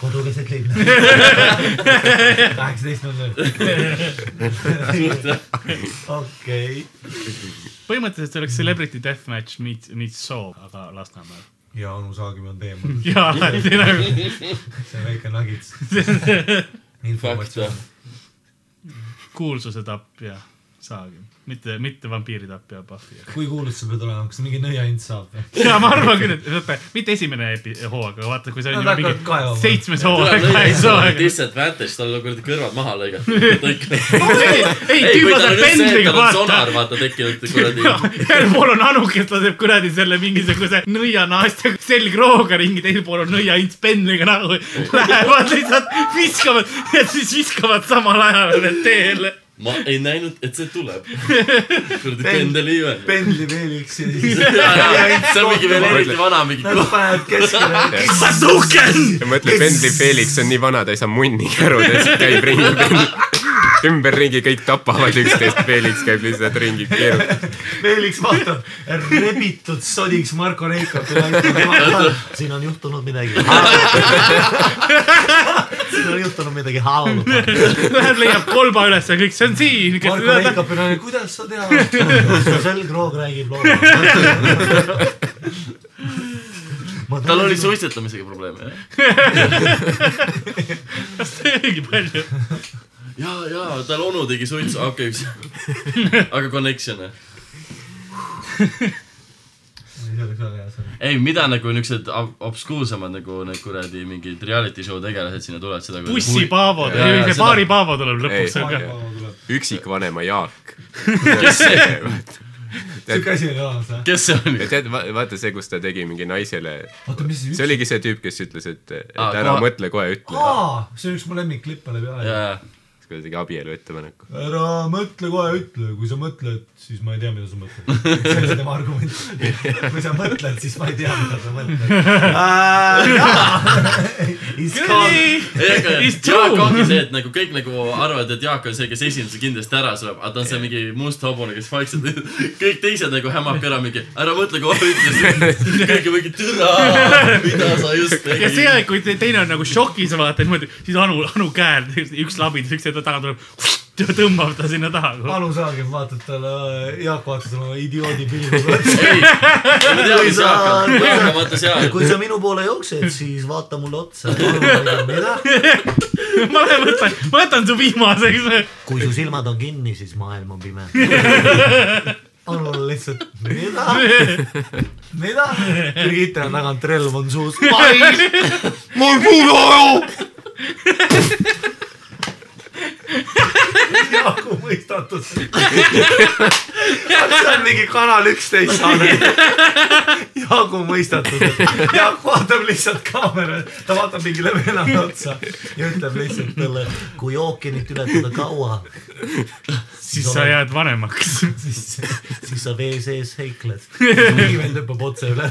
kodu keset linna. kaheksateist null null. okei. põhimõtteliselt see oleks Celebrity Deathmatch meets, meets Show, aga Lasnamäel. Ja Anu Saagim on teemal, jaa, alati nagu. see väike nagits. Informatsioon. kuulsuse tapp ja saagi, mitte, mitte vampiiri tapp ja Puffy. kui kuulus sa pead olema, kas mingi nõiaints saab või? ja ma arvan küll, et vaata, mitte esimene hooaeg, aga vaata, kui see on Nad juba mingi seitsmes hooaeg, kaheksa hooaeg. disadvantage, tal on kuradi kõrvad maha lõigatud. ei, ei, ei, tüüp laseb pendliga vaata sonar, vaata tekkinud kuradi. ühel pool on Anu, kes laseb kuradi selle mingisuguse nõianaastega selgrooga ringi, teisel pool on nõiaints pendliga nagu lähevad lihtsalt viskavad ja siis viskavad samal ajal veel teele. Ma ei näinud, et see tuleb. kuradi pendel ei öelnud. pendli Felix ja siis see on mingi veel eriti vana mingi. nad panevad keskele. Hadouken! ja mõtle, Pendli Felix on nii vana, ta ei saa munnigi aru, ta lihtsalt käib ringi, ümberringi kõik tapavad üksteist, Felix käib lihtsalt ringi, keerutab. Felix vaatab rebitud sodiks Marko ütleb, siin on juhtunud midagi. Siin on juhtunud midagi halba. Läheb, leiab kolba üles ja kõik, see on siin. Marko Reikop on kuidas sa tead? selgroog räägib loo. tal oli. suitsetamisega probleeme, jah? see oligi palju. ja, ja tal onu tegi suitsu, okei okay. aga connection. ei, mida nagu niuksed ob- obskuursemad nagu need kuradi mingid reality show tegelased sinna tulevad, seda. bussi Paavo, see baari Paavo tuleb lõpuks ka. üksikvanema Jaak. kes see, siuke asi oli olemas või? kes see oli? tead, vaata see, kus ta tegi mingi naisele, see see oligi see tüüp, kes ütles, et, et Aa, ära kohe- mõtle, kohe ütle. aa, see on üks mu lemmikklippe läbi aja. jaa, kui ta tegi abielu ettepaneku. ära mõtle kohe, ütle, kui sa mõtled, siis ma ei tea, mida sa mõtled. see on tema argument. kui sa mõtled, siis ma ei tea, mida sa mõtled. Jaak ongi see, et nagu kõik nagu arvavad, et Jaak on see, kes esimese kindlasti ära sureb, aga ta on see mingi must hobune, kes vaikselt, kõik teised nagu hämab ära mingi, ära mõtle, kohe ütlesid. kõik on mingi türa, mida sa just ja see tegid. aeg, kui te- teine on nagu šokis, vaata niimoodi, siis Anu, Anu käel, üks labid, üks hetk tagant tuleb. Tõmbab ta sinna taha. Anu Saagim vaatab talle, Jaak vaatab talle oma idioodi pilguga otsa. kui sa minu poole jooksed, siis vaata mulle otsa. ma lähen võtan, ma võtan su viimaseks. kui su silmad on kinni, siis maailm on pime. Anul on lihtsalt, mida? mida? Brigitte on tagant relv on suus. mul puudu aju. Jaagu mõistatus. see on mingi Kanal üksteist saade. Jaagu mõistatus. Jaak vaatab lihtsalt kaamera, ta vaatab mingile venelale otsa ja ütleb lihtsalt talle, kui ookeanit ületada kaua, siis sa jääd vanemaks. siis, siis sa vee sees heikled. kiivel tõmbab otse üle.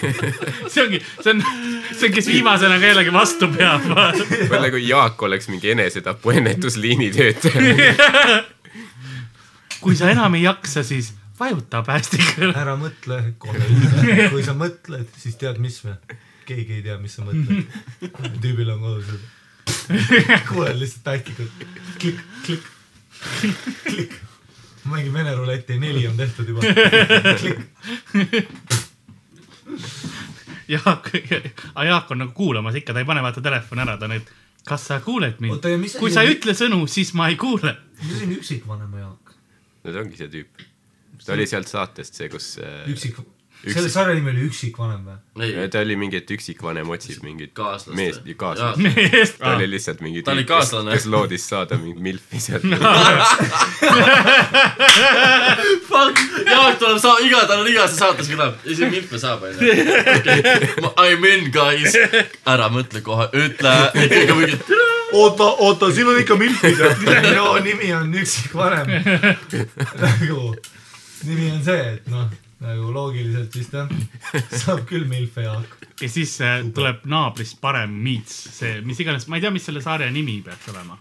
see ongi, see on, see on, kes viimasena ka jällegi vastu peab. mõtle, kui Jaak oleks mingi enesetapu ennetusliini töötaja. kui sa enam ei jaksa, siis vajuta päästikule. ära mõtle, kui sa mõtled, siis tead, mis või? keegi ei tea, mis sa mõtled. tüübil on kodus. kuuled lihtsalt tähtikut. klikk, klikk, klikk. mingi vene ruleti neli on tehtud juba. klikk. Jaak, Jaak on nagu kuulamas ikka, ta ei pane vaata telefoni ära, ta et kas sa kuuled mind kui sa ei ütle sõnu, siis ma ei kuule. mis on üksikvanema Jaak? no see ongi see tüüp. ta oli sealt saatest see, kus äh, üksik, selle sarja nimi oli Üksikvanem või? ei, ta oli mingi, et üksikvanem otsib mingit Kaaslast meest kaaslast. meest. ta oli lihtsalt mingi Ta oli tüüp, kes, kaaslane. kes loodis saada mingi milfi sealt. Jaak tuleb saa-, iga, tal on igas saates kõlab, isegi milfe saab, onju. I m in guys, ära mõtle kohe, ütle, et kõik on mingi, oota, oota, siin on ikka milfid. no nimi on Üksikvanem. nagu, nimi on see, et noh, nagu loogiliselt vist jah, saab küll milfe Jaak. ja siis äh, tuleb naabrist parem Meets, see, mis iganes, ma ei tea, mis selle sarja nimi peaks olema.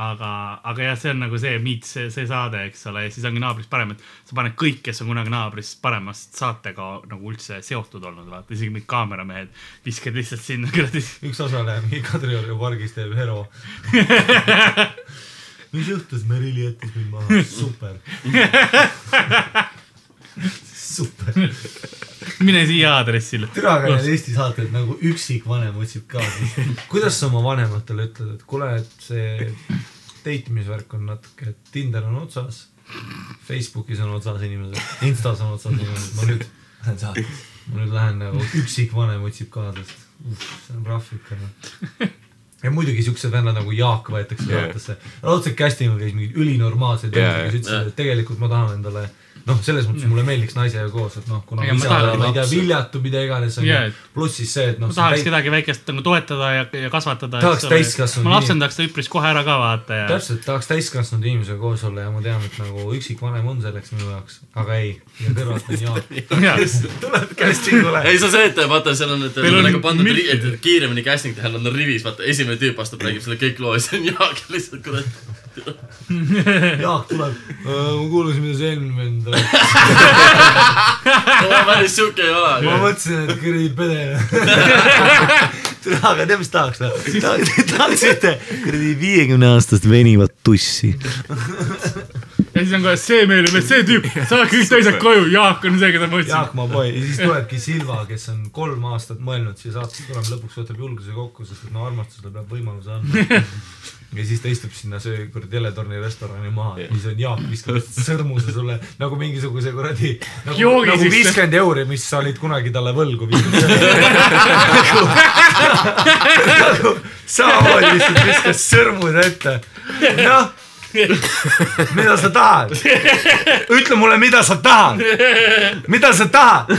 aga, aga jah, see on nagu see Meets, see, see saade, eks ole, ja siis ongi naabrist parem, et sa paned kõik, kes on kunagi naabrist paremast saatega nagu üldse seotud olnud, vaata isegi mingid kaameramehed viskad lihtsalt sinna kuradi. üks osaleja mingi Kadrioru pargis teeb hero. mis juhtus, Merili jättis mind maha, super. super. mine siia aadressile. türa, aga need Eesti saated nagu üksikvanem otsib ka. kuidas sa oma vanematele ütled, et kuule, et see date imisvärk on natuke, et Tinder on otsas. Facebookis on otsas inimesed, Instas on otsas inimesed, ma nüüd, ma nüüd lähen nagu üksikvanem otsib kaaslast. see on rahv ikka noh ja muidugi siuksed vennad nagu Jaak võetakse yeah.. raudselt casting'ul käis mingid ülinormaalsed vennad, kes ütlesid, jaa. et tegelikult ma tahan endale noh, selles mõttes mulle meeldiks naisega koos, et noh, kuna Ja ma isa tahan ma ei tea, viljatu, mida iganes on Jaa, ju pluss siis see, et noh ma. tahaks kedagi väikest nagu toetada ja, ja kasvatada. Tahaks täiskasvanud ma lapsendaks ta üpris kohe ära ka vaata ja. täpselt, tahaks täiskasvanud inimesega koos olla ja ma tean, et nagu üksikvanem on selleks minu jaoks, aga ei. ja kõrvalt on Jaak, Jaa. kes tuleb casting'ule. ei see on see, et vaata, seal on, et on nagu pandud, et kiiremini casting teha, nad on rivis, vaata, esimene tüüp astub, räägib selle kõik loo ja siis on Jaak lihtsalt kurat. Jaak tuleb, ma kuulasin, mida see eelmine vend rääkis. päris siuke ei ma ole. mõtlesin, et kuradi pede. aga tead, mis tahaks noh? tahaksite kuradi viiekümne aastast venivat tussi. ja siis on kohe see meeldib, et see tüüp, saad kõik teised koju, Jaak on see, keda ma mõtlesin. Jaak, ma boy ja siis tulebki Silva, kes on kolm aastat mõelnud siia saatesse tulema, lõpuks võtab julguse kokku, sest et no armastusele peab võimaluse andma. Ja siis ta istub sinna söö kuradi teletorni restorani maha ja siis on Jaak viskab sõrmuse sulle nagu mingisuguse kuradi nagu, nagu viiskümmend euri, mis sa olid kunagi talle võlgu viskab nagu, nagu samamoodi lihtsalt viskas sõrmuse ette. noh, mida sa tahad? ütle mulle, mida sa tahad. mida sa tahad?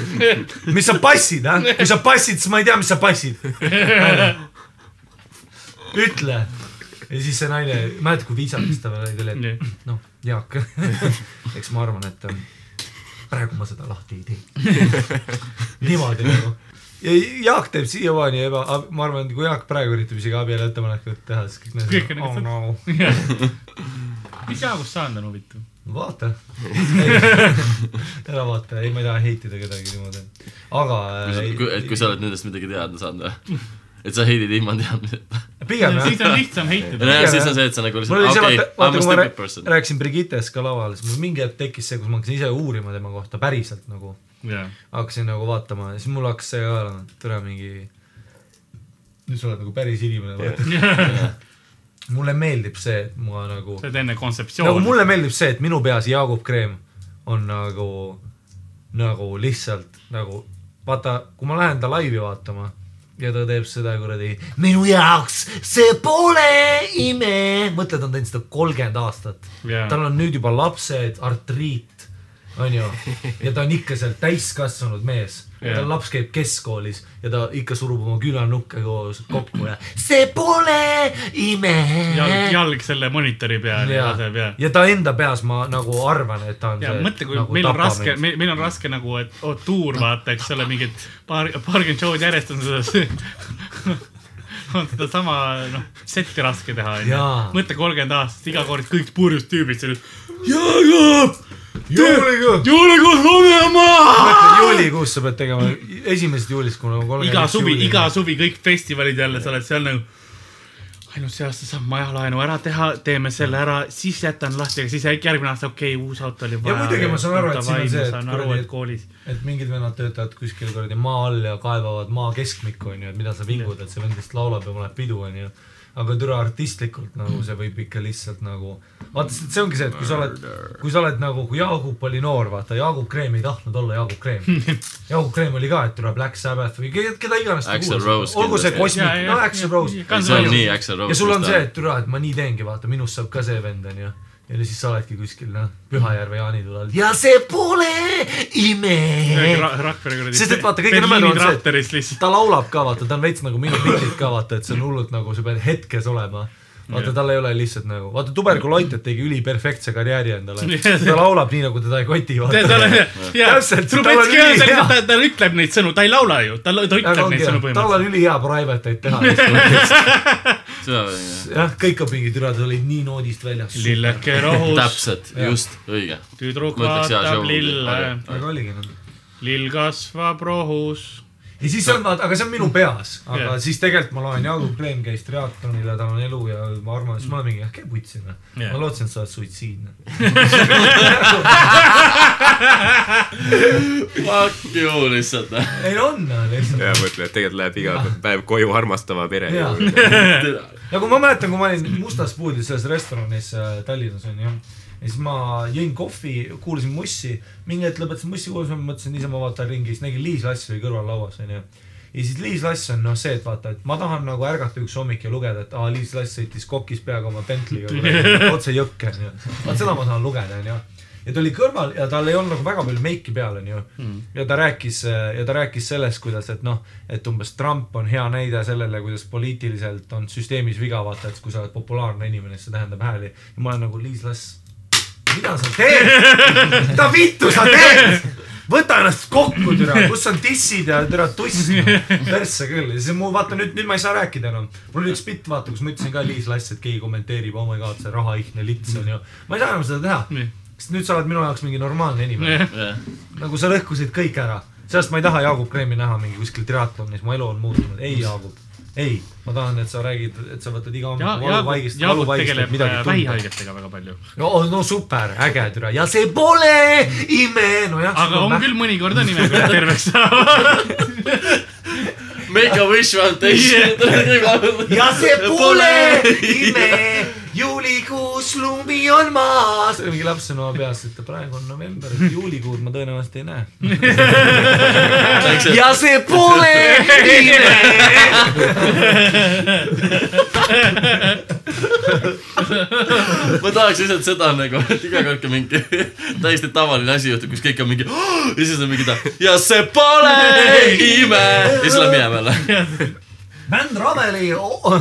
mis sa passid, ah? kui sa passid, siis ma ei tea, mis sa passid. ütle. Ja siis see naine, mäletad, kui viisakas ta veel oli, Nii. et noh, Jaak, eks ma arvan, et ähm, praegu ma seda lahti ei tee. niimoodi nagu. ja Jaak teeb siiamaani eba, ma arvan, et kui Jaak praegu üritab isegi abielu ettepanekut teha, siis kõik Kõik need on oh no mis Jaagust saanud on huvitav? vaata. ära vaata, ei, ma ei taha heitida kedagi niimoodi. aga. et kui sa oled nendest midagi teada saanud või? Et sa heidid ilma teadmiseta. siis on lihtsam heitida. ja siis on see, et sa nagu lihtsalt, okei, I m a stupid person. rääkisin Brigittes ka laval, siis mul mingi hetk tekkis see, kus ma hakkasin ise uurima tema kohta päriselt nagu, jah, hakkasin nagu vaatama ja siis mul hakkas see ka olema, et tere mingi. nüüd sa oled nagu päris inimene vaata. mulle meeldib see, et ma nagu see on enne nagu kontseptsiooni. mulle meeldib see, et minu peas Jaagup Kreem on nagu, nagu lihtsalt nagu vaata, kui ma lähen ta laivi vaatama ja ta teeb seda kuradi minu jaoks see pole ime, mõtle, ta on teinud seda kolmkümmend aastat. Jaa. tal on nüüd juba lapsed, artriit, onju, ja ta on ikka seal täiskasvanud mees Tal laps käib keskkoolis ja ta ikka surub oma külanukke koos kokku ja see pole ime! Jalg, selle monitori peal ja laseb ja. ja ta enda peas ma nagu arvan, et ta on ja see mõtle, kui nagu meil on raske, meil, meil on raske nagu, et oh, tuur vaata, eks ole, mingid paar, paarkümmend show'd järjest on seda, on sedasama noh, setti raske teha onju mõtle kolmkümmend aastat, iga kord kõik purjus tüübid seal. Jaagup, juulikuus, juulikuus lugema. juulikuus sa pead tegema, esimesest juulist kuni kolmekümne iga suvi, iga suvi kõik festivalid jälle, sa oled seal nagu. ainult see aasta saab majalaenu ära teha, teeme selle ära, siis jätan lahti, aga siis äkki järgmine aasta, okei okay,, uus auto oli vaja. muidugi ma saan aru, et siin on see, et kuradi- et koolis. et mingid vennad töötavad kuskil kuradi maa all ja kaevavad maa keskmikku onju, et mida sa vingud, et see vend lihtsalt laulab ja paneb pidu onju. Aga türa artistlikult nagu see võib ikka lihtsalt nagu, vaata see ongi see, et kui sa oled, kui sa oled nagu, kui Jaagup oli noor, vaata Jaagup Kreem ei tahtnud olla Jaagup Kreem. Jaagup Kreem oli ka, et türa Black Sabbath või keda, iganes olgu see jaa, no jaa, Rose see on nii Axl Rose. ja sul on see, et türa, et ma nii teengi, vaata minust saab ka see vend onju. Ja siis sa oledki kuskil noh, Pühajärve jaanitule all. ja see pole ime. Sest et vaata, kõige nõmedam on see, et- ta laulab ka vaata, ta on veits nagu minu pildid ka vaata, et see on hullult nagu sa pead hetkes olema. vaata, tal ei ole lihtsalt nagu, vaata tuberkuloitet tegi üliperfektse karjääri endale. ta laulab nii, nagu teda ei koti. tal Täpselt, tal on Trubetski on see, ta, ta ütleb neid sõnu, ta ei laula ju, ta, ta ütleb neid sõnu tal põhimõtteliselt. on ülihea private eid teha. jah. jah, kõik on mingid ürad olid nii noodist väljas. lilleke rohus, täpselt, Jah. just, õige. tüdruk vaatab lille, aga oligi noh. lill kasvab rohus. ja siis on aga see on minu peas, aga Jah. yeah. siis tegelikult ma loen Jaagup Kleem käis triatlonil ja tal on elu ja ma arvan, siis ma olen mingi, ah käi putsi noh Jah. yeah.. ma lootsin, et sa oled suitsiidne. Fuck you lihtsalt. ei on lihtsalt. ja mõtle, et tegelikult läheb iga päev koju armastava pere juurde. ja kui ma mäletan, kui ma olin Mustas puudis selles restoranis äh, Tallinnas onju. ja siis ma jõin kohvi, kuulasin Mussi, mingi hetk lõpetasin Mussi kuulamise, mõtlesin niisama vaatan ringi, siis nägin Liis Lass oli kõrval lauas onju. ja siis Liis Lass on noh see, et vaata, et ma tahan nagu ärgata üks hommik ja lugeda, et aa, Liis Lass sõitis kokis peaga oma Bentley'ga otse jõkke onju. vaat seda ma tahan lugeda onju ja ta oli kõrval ja tal ei olnud nagu väga palju meiki peal onju mm.. ja ta rääkis ja ta rääkis sellest, kuidas, et noh, et umbes Trump on hea näide sellele, kuidas poliitiliselt on süsteemis viga, vaata, et kui sa oled populaarne inimene, siis see tähendab hääli. ja ma olen nagu Liis Lass, mida sa teed? mida vittu sa teed? võta ennast kokku, türa, kus on dissid ja türa tuss, persse küll ja siis mu vaata nüüd, nüüd ma ei saa rääkida enam. mul oli üks bitt, vaata, kus ma ütlesin ka Liis Lass, et keegi kommenteerib, oh my god, see rahaihne lits on ju. ma ei saa enam seda teha Nii. Sest nüüd sa oled minu jaoks mingi normaalne inimene. jah, nagu sa lõhkusid kõik ära. sellest ma ei taha Jaagup Kreemi näha mingi kuskil triatlonis, mu elu on muutunud. ei, Jaagup, ei, ma tahan, et sa räägid, et sa võtad iga Jaagup, valuvaigist, valuvaigist, et midagi äh, tunda. vähihaigetega väga palju. no, no super, äge türa ja see pole ime, nojah. aga on küll mõnikord on ime, kui nad terveks saavad. Make a wish foundation. ja see pole ime, juulikuus lumi on maas. mingi laps on oma peas, et praegu on november, juulikuud ma tõenäoliselt ei näe. ja see pole ma tahaks lihtsalt seda nagu, et iga kord, kui mingi täiesti tavaline asi juhtub, kus kõik on mingi ja siis on mingi ta ja see pole ime ja siis läheb minema jälle. Bänd Raveli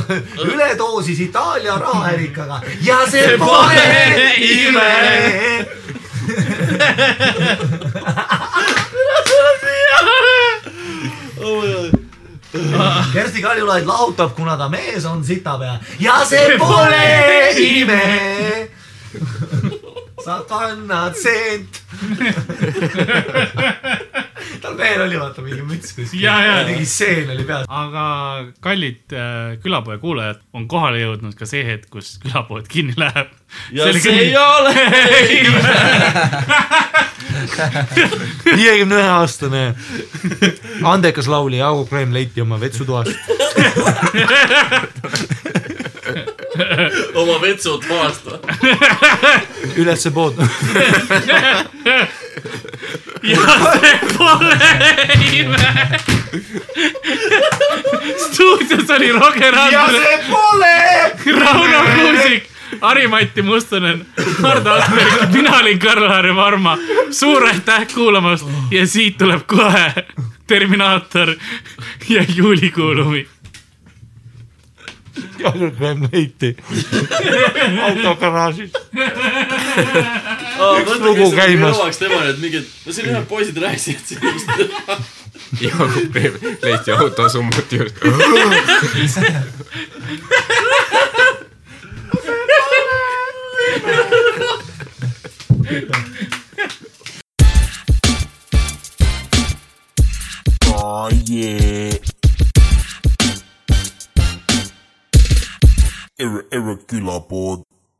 üledoosis Itaalia rahaärikaga ja see pole ime. Kersti Kaljulaid lahutab, kuna ta mees on sitapea ja see pole ime. Sa kannad seent. tal veel oli vaata mingi müts kuskil. Ja, ja. mingi seen oli peas. aga kallid äh, külapoe kuulajad, on kohale jõudnud ka see hetk, kus külapood kinni läheb. ja see ei ole. viiekümne ühe aastane andekas laulja Jaago Kreem leiti oma vetsutoast. oma vetsud maasta. ülesse pood. ja see pole ime. stuudios oli Roger Andre, pole. Rauno Kuusik, Harimati Mustonen, Hardo Asperg, mina olin Karl-Harri Varma. suur aitäh kuulamast ja siit tuleb kohe Terminaator ja juulikuulumi. Jaago Kreem leiti autogaraažis. lugu käimas. temani, et mingid, no siin ühed poisid rääkisid sellest. Jaagup leiti auto summuti juures. Oh yeah. Irregular board.